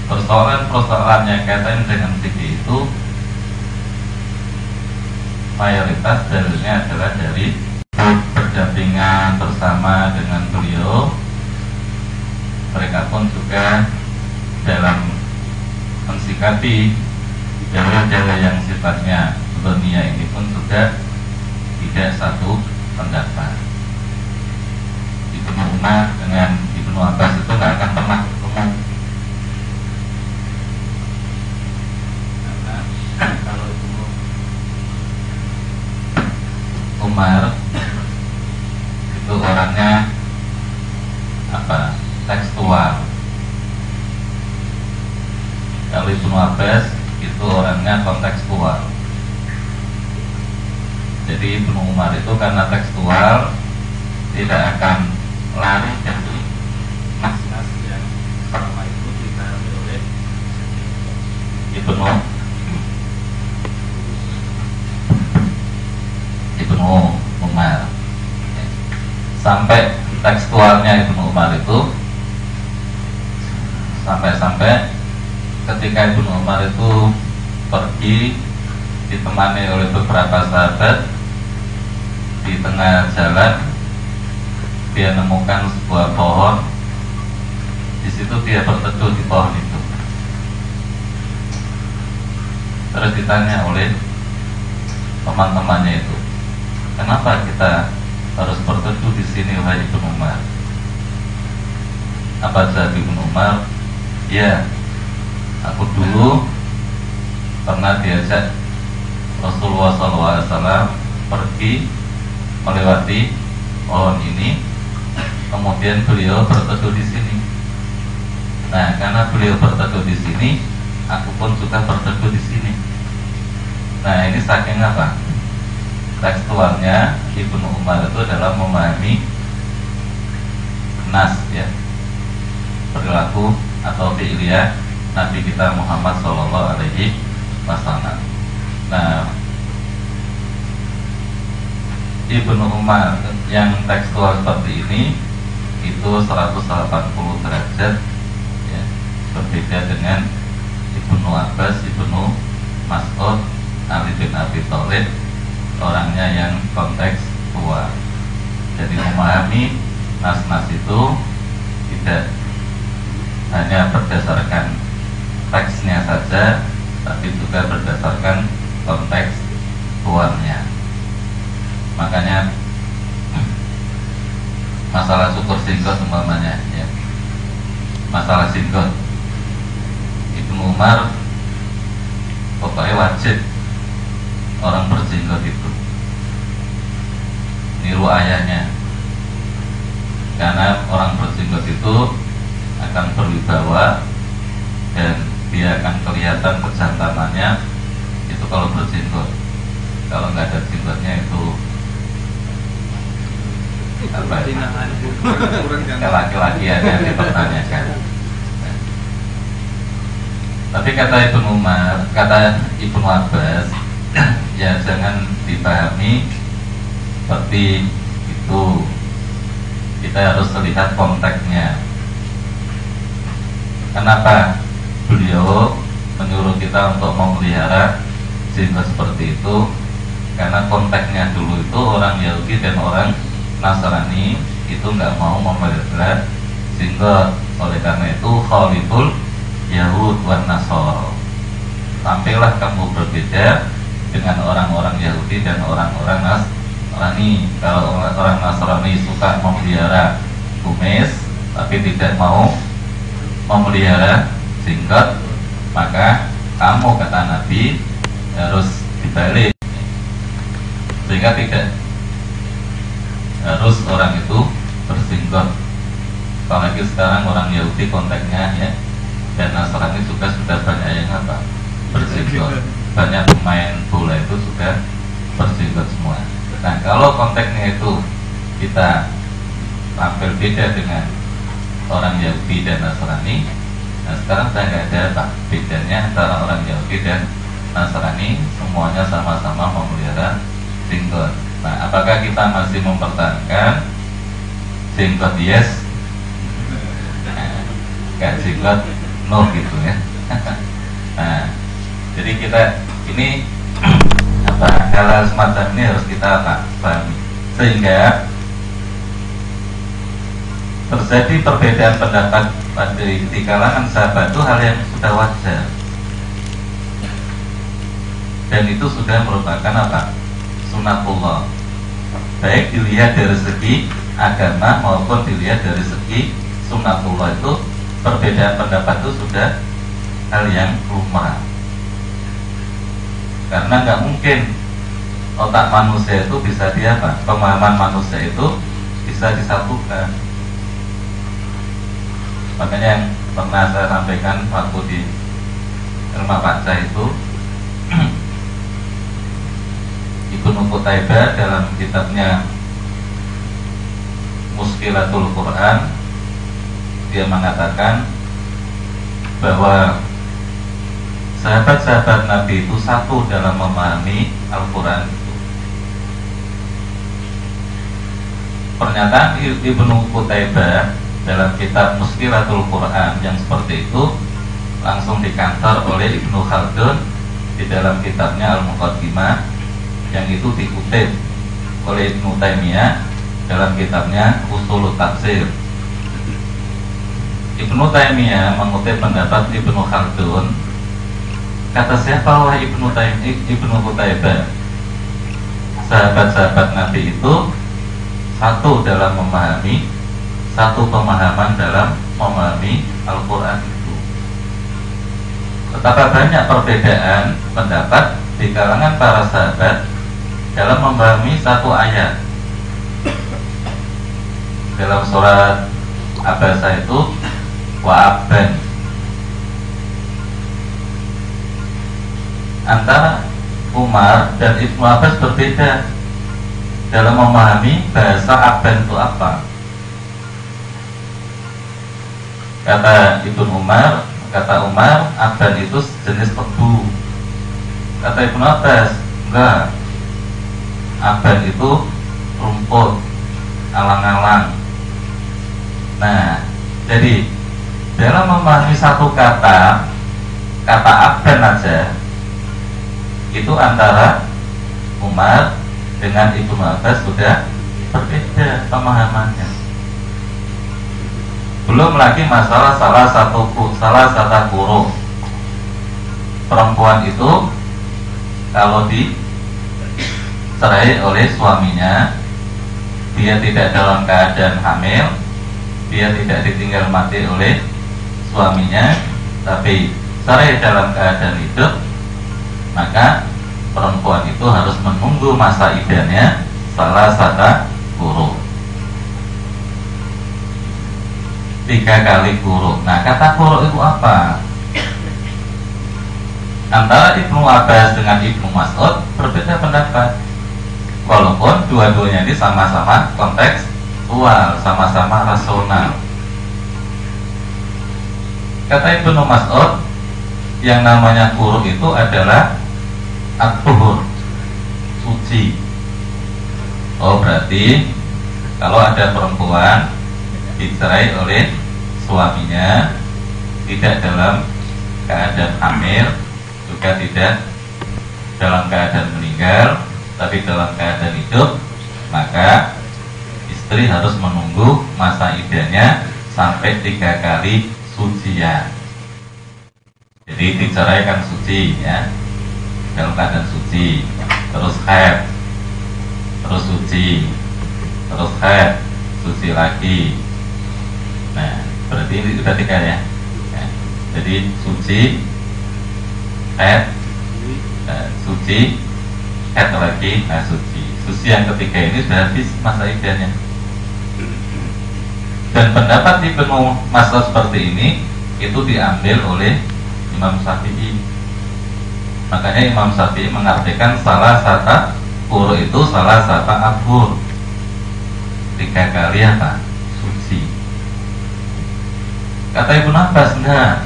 persoalan-persoalan yang kaitan dengan fikih itu mayoritas dalilnya adalah dari berdampingan bersama dengan beliau. Mereka pun juga dalam mensikapi dalil-dalil yang sifatnya dunia ini pun juga tidak satu pendapat. Ibnu Umar dengan Ibnu Abbas itu nggak akan pernah ketemu Karena kalau Ibnu Umar. Itu orangnya apa tekstual. Kalau Ibnu Abbas itu orangnya kontekstual. Jadi Ibnu Umar itu karena tekstual tidak akan lari dari nas-nas yang selama itu dipahami oleh Ibnu Umar. Sampai tekstualnya Ibnu Umar itu sampai-sampai ketika Ibnu Umar itu pergi ditemani oleh beberapa sahabat di tengah jalan dia menemukan sebuah pohon. Di situ dia berteduh di pohon itu. Terus ditanya oleh teman-temannya itu kenapa kita harus berteduh di sini wahai Ibnu Umar? Apa jawab Ibnu Umar? Ya aku dulu pernah diajak Rasulullah SAW pergi melewati pohon ini kemudian beliau berteduh di sini. Nah karena beliau berteduh di sini aku pun juga berteduh di sini. Nah ini saking apa tekstualnya Ibnu Umar itu adalah memahami nas ya perilaku atau fi'liyah Nabi kita Muhammad Shallallahu Alaihi Wasallam. Nah, Ibnu Umar yang tekstual seperti ini itu 180 derajat ya, berbeda dengan Ibnu Abbas, Ibnu Mas'ud, Ali bin Abi Thalib orangnya yang konteks tua. Jadi memahami nas-nas itu tidak hanya berdasarkan teksnya saja, tapi juga berdasarkan konteks tuannya. Makanya masalah syukur singgot umpamanya ya. Masalah singgot Ibnu Umar pokoknya wajib orang berjenggot itu. Niru ayahnya. Karena orang berjenggot itu akan berwibawa dan dia akan kelihatan kejantanannya itu kalau berjenggot. Kalau nggak ada jenggotnya itu apa ya? laki-laki aja yang dipertanyakan. Tapi kata Ibnu Umar kata Ibnu Abbas ya jangan dipahami seperti itu. Kita harus lihat konteksnya kenapa beliau menyuruh kita untuk memelihara jenggot seperti itu? Karena konteksnya dulu itu orang Yahudi dan orang Nasrani itu nggak mau memelihara jenggot oleh karena itu khaliful Yahud wan Nasor sampailah kamu berbeda dengan orang-orang Yahudi dan orang-orang Nasrani. Kalau orang Nasrani suka memelihara kumis tapi tidak mau memelihara singkat maka kamu kata Nabi harus dibalik. Sehingga tidak harus orang itu bersingkat apalagi sekarang orang Yahudi konteksnya ya dan Nasrani juga sudah banyak yang apa? Bersingkat banyak pemain bola itu sudah bersingkat semua. Nah kalau konteksnya itu kita tampil beda dengan orang Yahudi dan Nasrani nah sekarang saya nggak ada apa bedanya antara orang Yahudi dan Nasrani semuanya sama-sama memelihara jenggot. Nah apakah kita masih mempertahankan jenggot? Yes. Nah, nggak jenggot no gitu ya. Nah jadi kita ini apa hal semacam ini harus kita pahami. Sehingga terjadi perbedaan pendapat pada di kalangan sahabat itu hal yang sudah wajar. Dan itu sudah merupakan apa? Sunatullah baik dilihat dari segi agama maupun dilihat dari segi sunatullah itu perbedaan pendapat itu sudah hal yang lumrah karena nggak mungkin otak manusia itu bisa dia apa? Pemahaman manusia itu bisa disatukan. Makanya yang pernah saya sampaikan waktu di rumah Pak itu Ibnu Qutaibah dalam kitabnya Muskilatul Quran dia mengatakan bahwa sahabat-sahabat Nabi itu satu dalam memahami Al-Quran itu. Pernyataan Ibnu Qutaibah dalam kitab Muskilatul Quran yang seperti itu langsung dikantor oleh Ibnu Khaldun di dalam kitabnya Al-Muqaddimah yang itu dikutip oleh Ibnu Taimiyah dalam kitabnya Usul Tafsir. Ibnu Taimiyah mengutip pendapat Ibnu Khaldun kata siapa Ibnu Taimiyah Ibnu Qutaibah sahabat-sahabat Nabi itu satu dalam memahami satu pemahaman dalam memahami Al-Quran itu. Betapa banyak perbedaan pendapat di kalangan para sahabat dalam memahami satu ayat. Dalam surat Abasa itu wa'aban antara Umar dan Ibnu Abbas berbeda dalam memahami bahasa aban itu apa. Kata Ibnu Umar, kata Umar, aban itu jenis tebu. Kata Ibnu Abbas, enggak. Aban itu rumput, alang-alang. Nah, jadi dalam memahami satu kata, kata aban aja, itu antara Umar dengan Ibnu Abbas sudah berbeda pemahamannya. Belum lagi masalah salah satu salah satu guru perempuan itu kalau dicerai oleh suaminya dia tidak dalam keadaan hamil dia tidak ditinggal mati oleh suaminya tapi cerai dalam keadaan hidup maka perempuan itu harus menunggu masa idahnya salah satu guru tiga kali kuruk. Nah, kata kuruk itu apa? Antara Ibnu Abbas dengan Ibnu Mas'ud berbeda pendapat. Walaupun dua-duanya ini sama-sama kontekstual, sama-sama rasional. Kata Ibnu Mas'ud, yang namanya kuruk itu adalah atuhur, suci. Oh berarti kalau ada perempuan dicerai oleh suaminya tidak dalam keadaan hamil juga tidak dalam keadaan meninggal tapi dalam keadaan hidup maka istri harus menunggu masa idahnya sampai tiga kali sucian. Jadi diceraikan suci ya dalam keadaan suci terus haid terus suci terus haid suci lagi Nah, berarti ini sudah tiga ya. ya. Jadi suci, head, nah, suci, head lagi, nah suci. Suci yang ketiga ini sudah habis masa idahnya. Dan pendapat di penuh masa seperti ini itu diambil oleh Imam Syafi'i. Makanya Imam Syafi'i mengartikan salah satu pur itu salah satu abur tiga kali apa? Suci Kata Ibnu Abbas, enggak.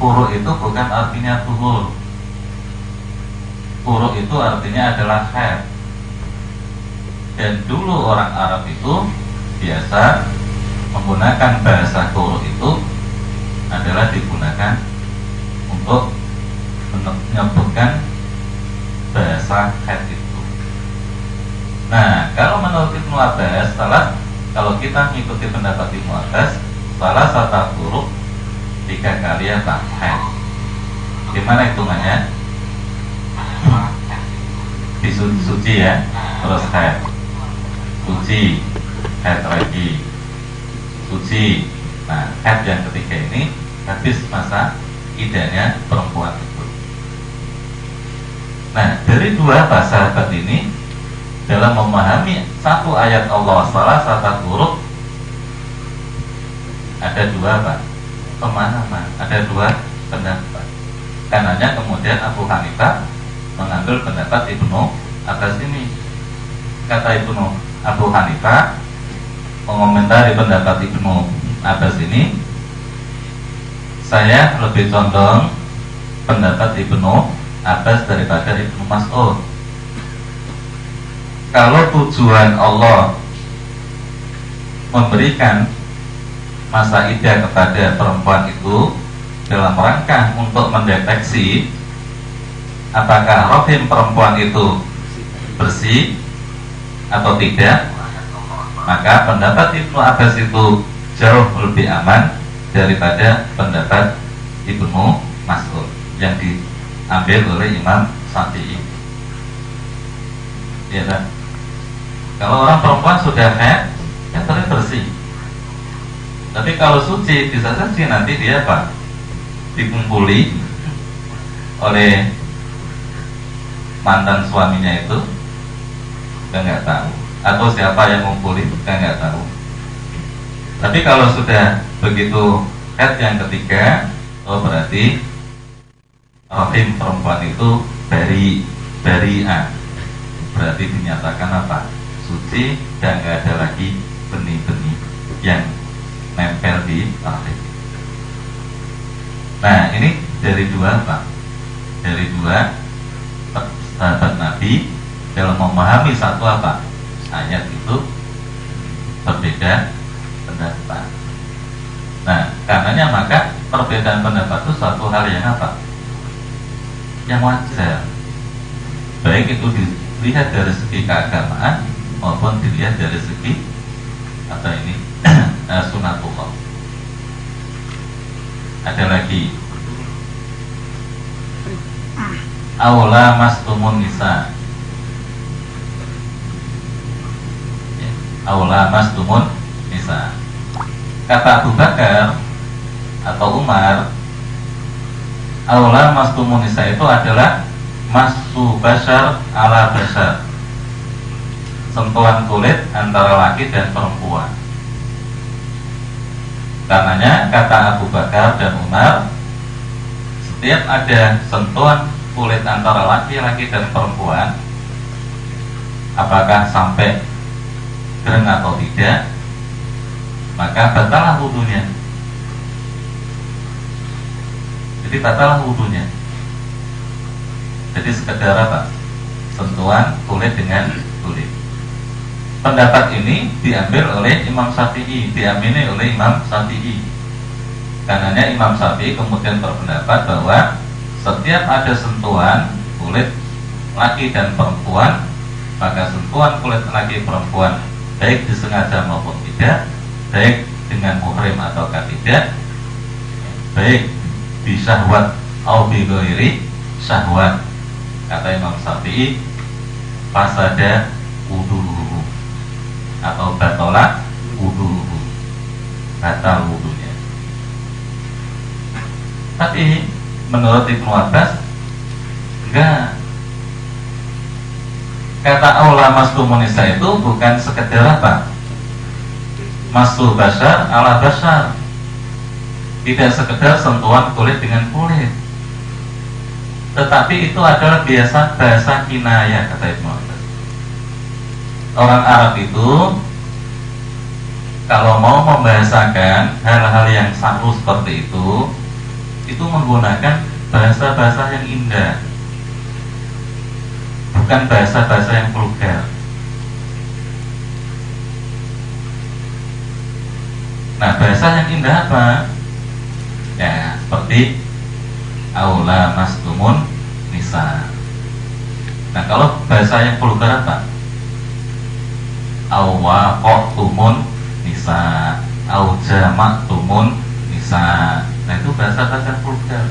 Furu itu bukan artinya tuhur. Furu itu artinya adalah khair. Dan dulu orang Arab itu biasa menggunakan bahasa furu itu adalah digunakan untuk menyebutkan bahasa khair itu. Nah, kalau menurut Ibnu Abbas, salah kalau kita mengikuti pendapat Ibnu Abbas, salah satu huruf tiga kali apa? Head. Gimana hitungannya? Disuci suci ya, terus head. Suci, head lagi. Suci. Nah, head yang ketiga ini habis masa idahnya perempuan itu. Nah, dari dua bahasa sahabat ini dalam memahami satu ayat Allah salah satu huruf ada dua pak. Pemahaman ada dua pendapat. Karenanya kemudian Abu Hanifah mengambil pendapat Ibnu Abbas ini. Kata Ibnu Abu Hanifah mengomentari pendapat Ibnu Abbas ini saya lebih condong pendapat Ibnu Abbas daripada Ibnu Mas'ud kalau tujuan Allah memberikan masa idah kepada perempuan itu dalam rangka untuk mendeteksi apakah rohim perempuan itu bersih atau tidak maka pendapat Ibnu Abbas itu jauh lebih aman daripada pendapat Ibnu Mas'ud yang diambil oleh Imam Syafi'i. Ya kan? Kalau orang perempuan sudah head, ya terlihat bersih. Tapi kalau suci bisa saja nanti dia apa? Dikumpuli oleh mantan suaminya itu kita nggak tahu atau siapa yang ngumpuli kita nggak tahu tapi kalau sudah begitu head yang ketiga oh berarti rahim perempuan itu dari A berarti dinyatakan apa suci dan nggak ada lagi benih-benih yang nempel di rahim. Nah ini dari dua pak, dari dua sahabat Nabi dalam memahami satu apa ayat itu berbeda pendapat. Nah karenanya maka perbedaan pendapat itu suatu hal yang apa? Yang wajar. Baik itu dilihat dari segi keagamaan maupun dilihat dari segi apa ini uh, sunatullah ada lagi Aula mastumun nisa ya. Aula mastumun nisa Kata Abu Bakar Atau Umar Aula mastumun nisa itu adalah Masu basar ala basar sentuhan kulit antara laki dan perempuan. Karenanya kata Abu Bakar dan Umar, setiap ada sentuhan kulit antara laki-laki dan perempuan, apakah sampai kering atau tidak, maka batalah wudhunya. Jadi batalah wudhunya. Jadi sekedar apa? Sentuhan kulit dengan kulit pendapat ini diambil oleh Imam Syafi'i, diamini oleh Imam Syafi'i. Karenanya Imam Syafi'i kemudian berpendapat bahwa setiap ada sentuhan kulit laki dan perempuan, maka sentuhan kulit laki perempuan baik disengaja maupun tidak, baik dengan muhrim atau tidak, baik di syahwat atau bi syahwat. Kata Imam Syafi'i, pasada wudhu atau batola wudhu batal wudhunya tapi menurut Ibnu Abbas enggak. Kata Allah maslumunisa itu bukan sekedar apa? Maslu basar ala basar tidak sekedar sentuhan kulit dengan kulit. Tetapi itu adalah biasa bahasa kinaya kata Ibnu orang Arab itu kalau mau membahasakan hal-hal yang saru seperti itu itu menggunakan bahasa-bahasa yang indah. Bukan bahasa-bahasa yang vulgar. Nah bahasa yang indah apa ya seperti aula mastumun nisa. Nah kalau bahasa yang vulgar apa awa tumun nisa. Au jamak tumun nisa. Nah itu bahasa bahasa vulgar.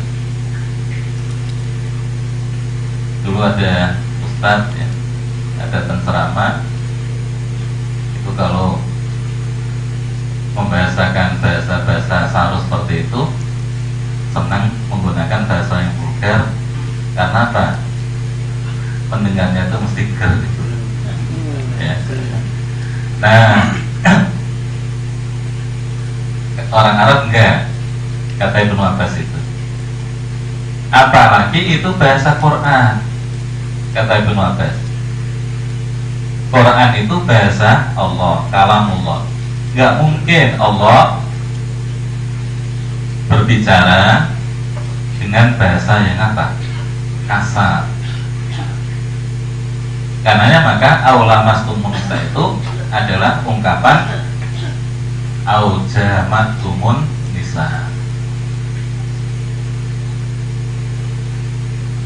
Dulu ada ustadz ya. Ada penceramah itu kalau membahasakan bahasa-bahasa saru seperti itu senang menggunakan bahasa yang vulgar karena apa pendengarnya itu mesti ger gitu. ya. nah orang Arab enggak kata Ibnu Abbas itu apalagi itu bahasa Quran kata Ibnu Abbas Quran itu bahasa Allah kalamullah nggak mungkin Allah berbicara dengan bahasa yang apa? Kasar. Karenanya maka aula mastumunisa itu adalah ungkapan aujamatumun nisa.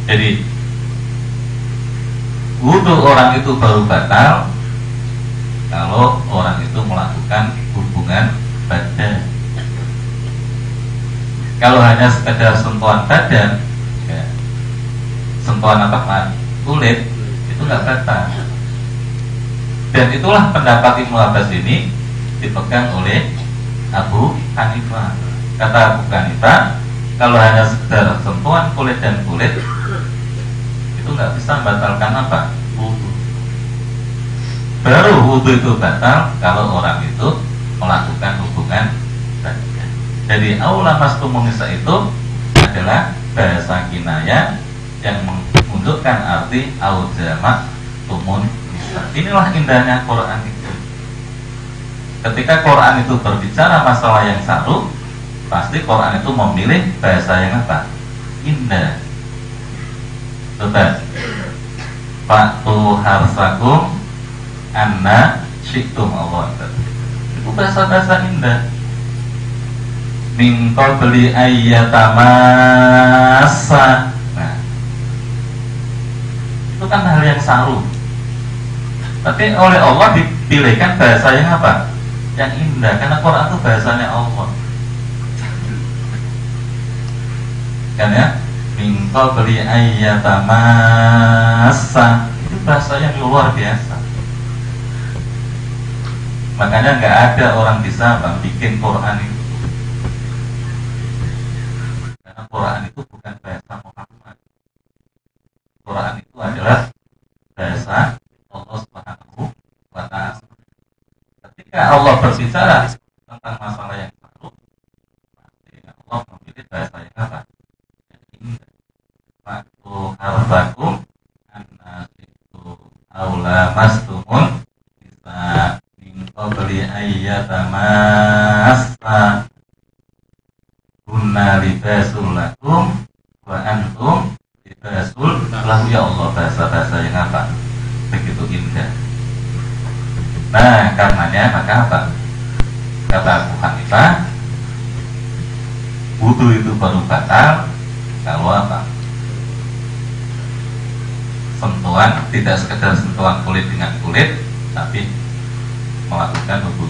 Jadi wudhu orang itu baru batal kalau orang itu melakukan hubungan badan kalau hanya sekedar sentuhan badan ya, sentuhan apa pak? Kulit itu nggak batal. Dan itulah pendapat Ibnu Abbas ini dipegang oleh Abu Hanifah. Kata Abu Hanifah kalau hanya sekedar sentuhan kulit dan kulit itu nggak bisa membatalkan apa? Wudhu baru wudhu itu batal kalau orang itu melakukan hubungan jadi aula mastumunisa itu adalah bahasa kinaya yang menunjukkan arti aujama tumun nisa inilah indahnya Quran itu. Ketika Quran itu berbicara masalah yang saru pasti Quran itu memilih bahasa yang apa? Indah. Betul. Faktu harsakum anna syiktum Allah Itu bahasa-bahasa indah Min beli ayyatamasa Nah. Itu kan hal yang saru. Tapi oleh Allah dipilihkan bahasa yang apa? Yang indah Karena Quran itu bahasanya Allah. Kan ya? Mingko beli ayyatamasa Itu bahasa yang luar biasa. Makanya nggak ada orang bisa bang bikin Quran itu Karena Quran itu bukan bahasa Muhammad Quran itu adalah bahasa Allah Subhanahu wa taala. Ketika Allah berbicara tentang masalah yang baru, pasti Allah memilih bahasa yang apa? Waktu harbakum anasitu aula mastumun bisa mingko beli ayyatamasa Guna libasul lakum wa antum libasul lahu ya Allah bahasa-bahasa yang apa? Begitu indah. Nah, karenanya maka apa? Kata Abu Hanifah, wudhu itu baru batal kalau apa? Sentuhan tidak sekedar sentuhan kulit dengan kulit, tapi melakukan hubungan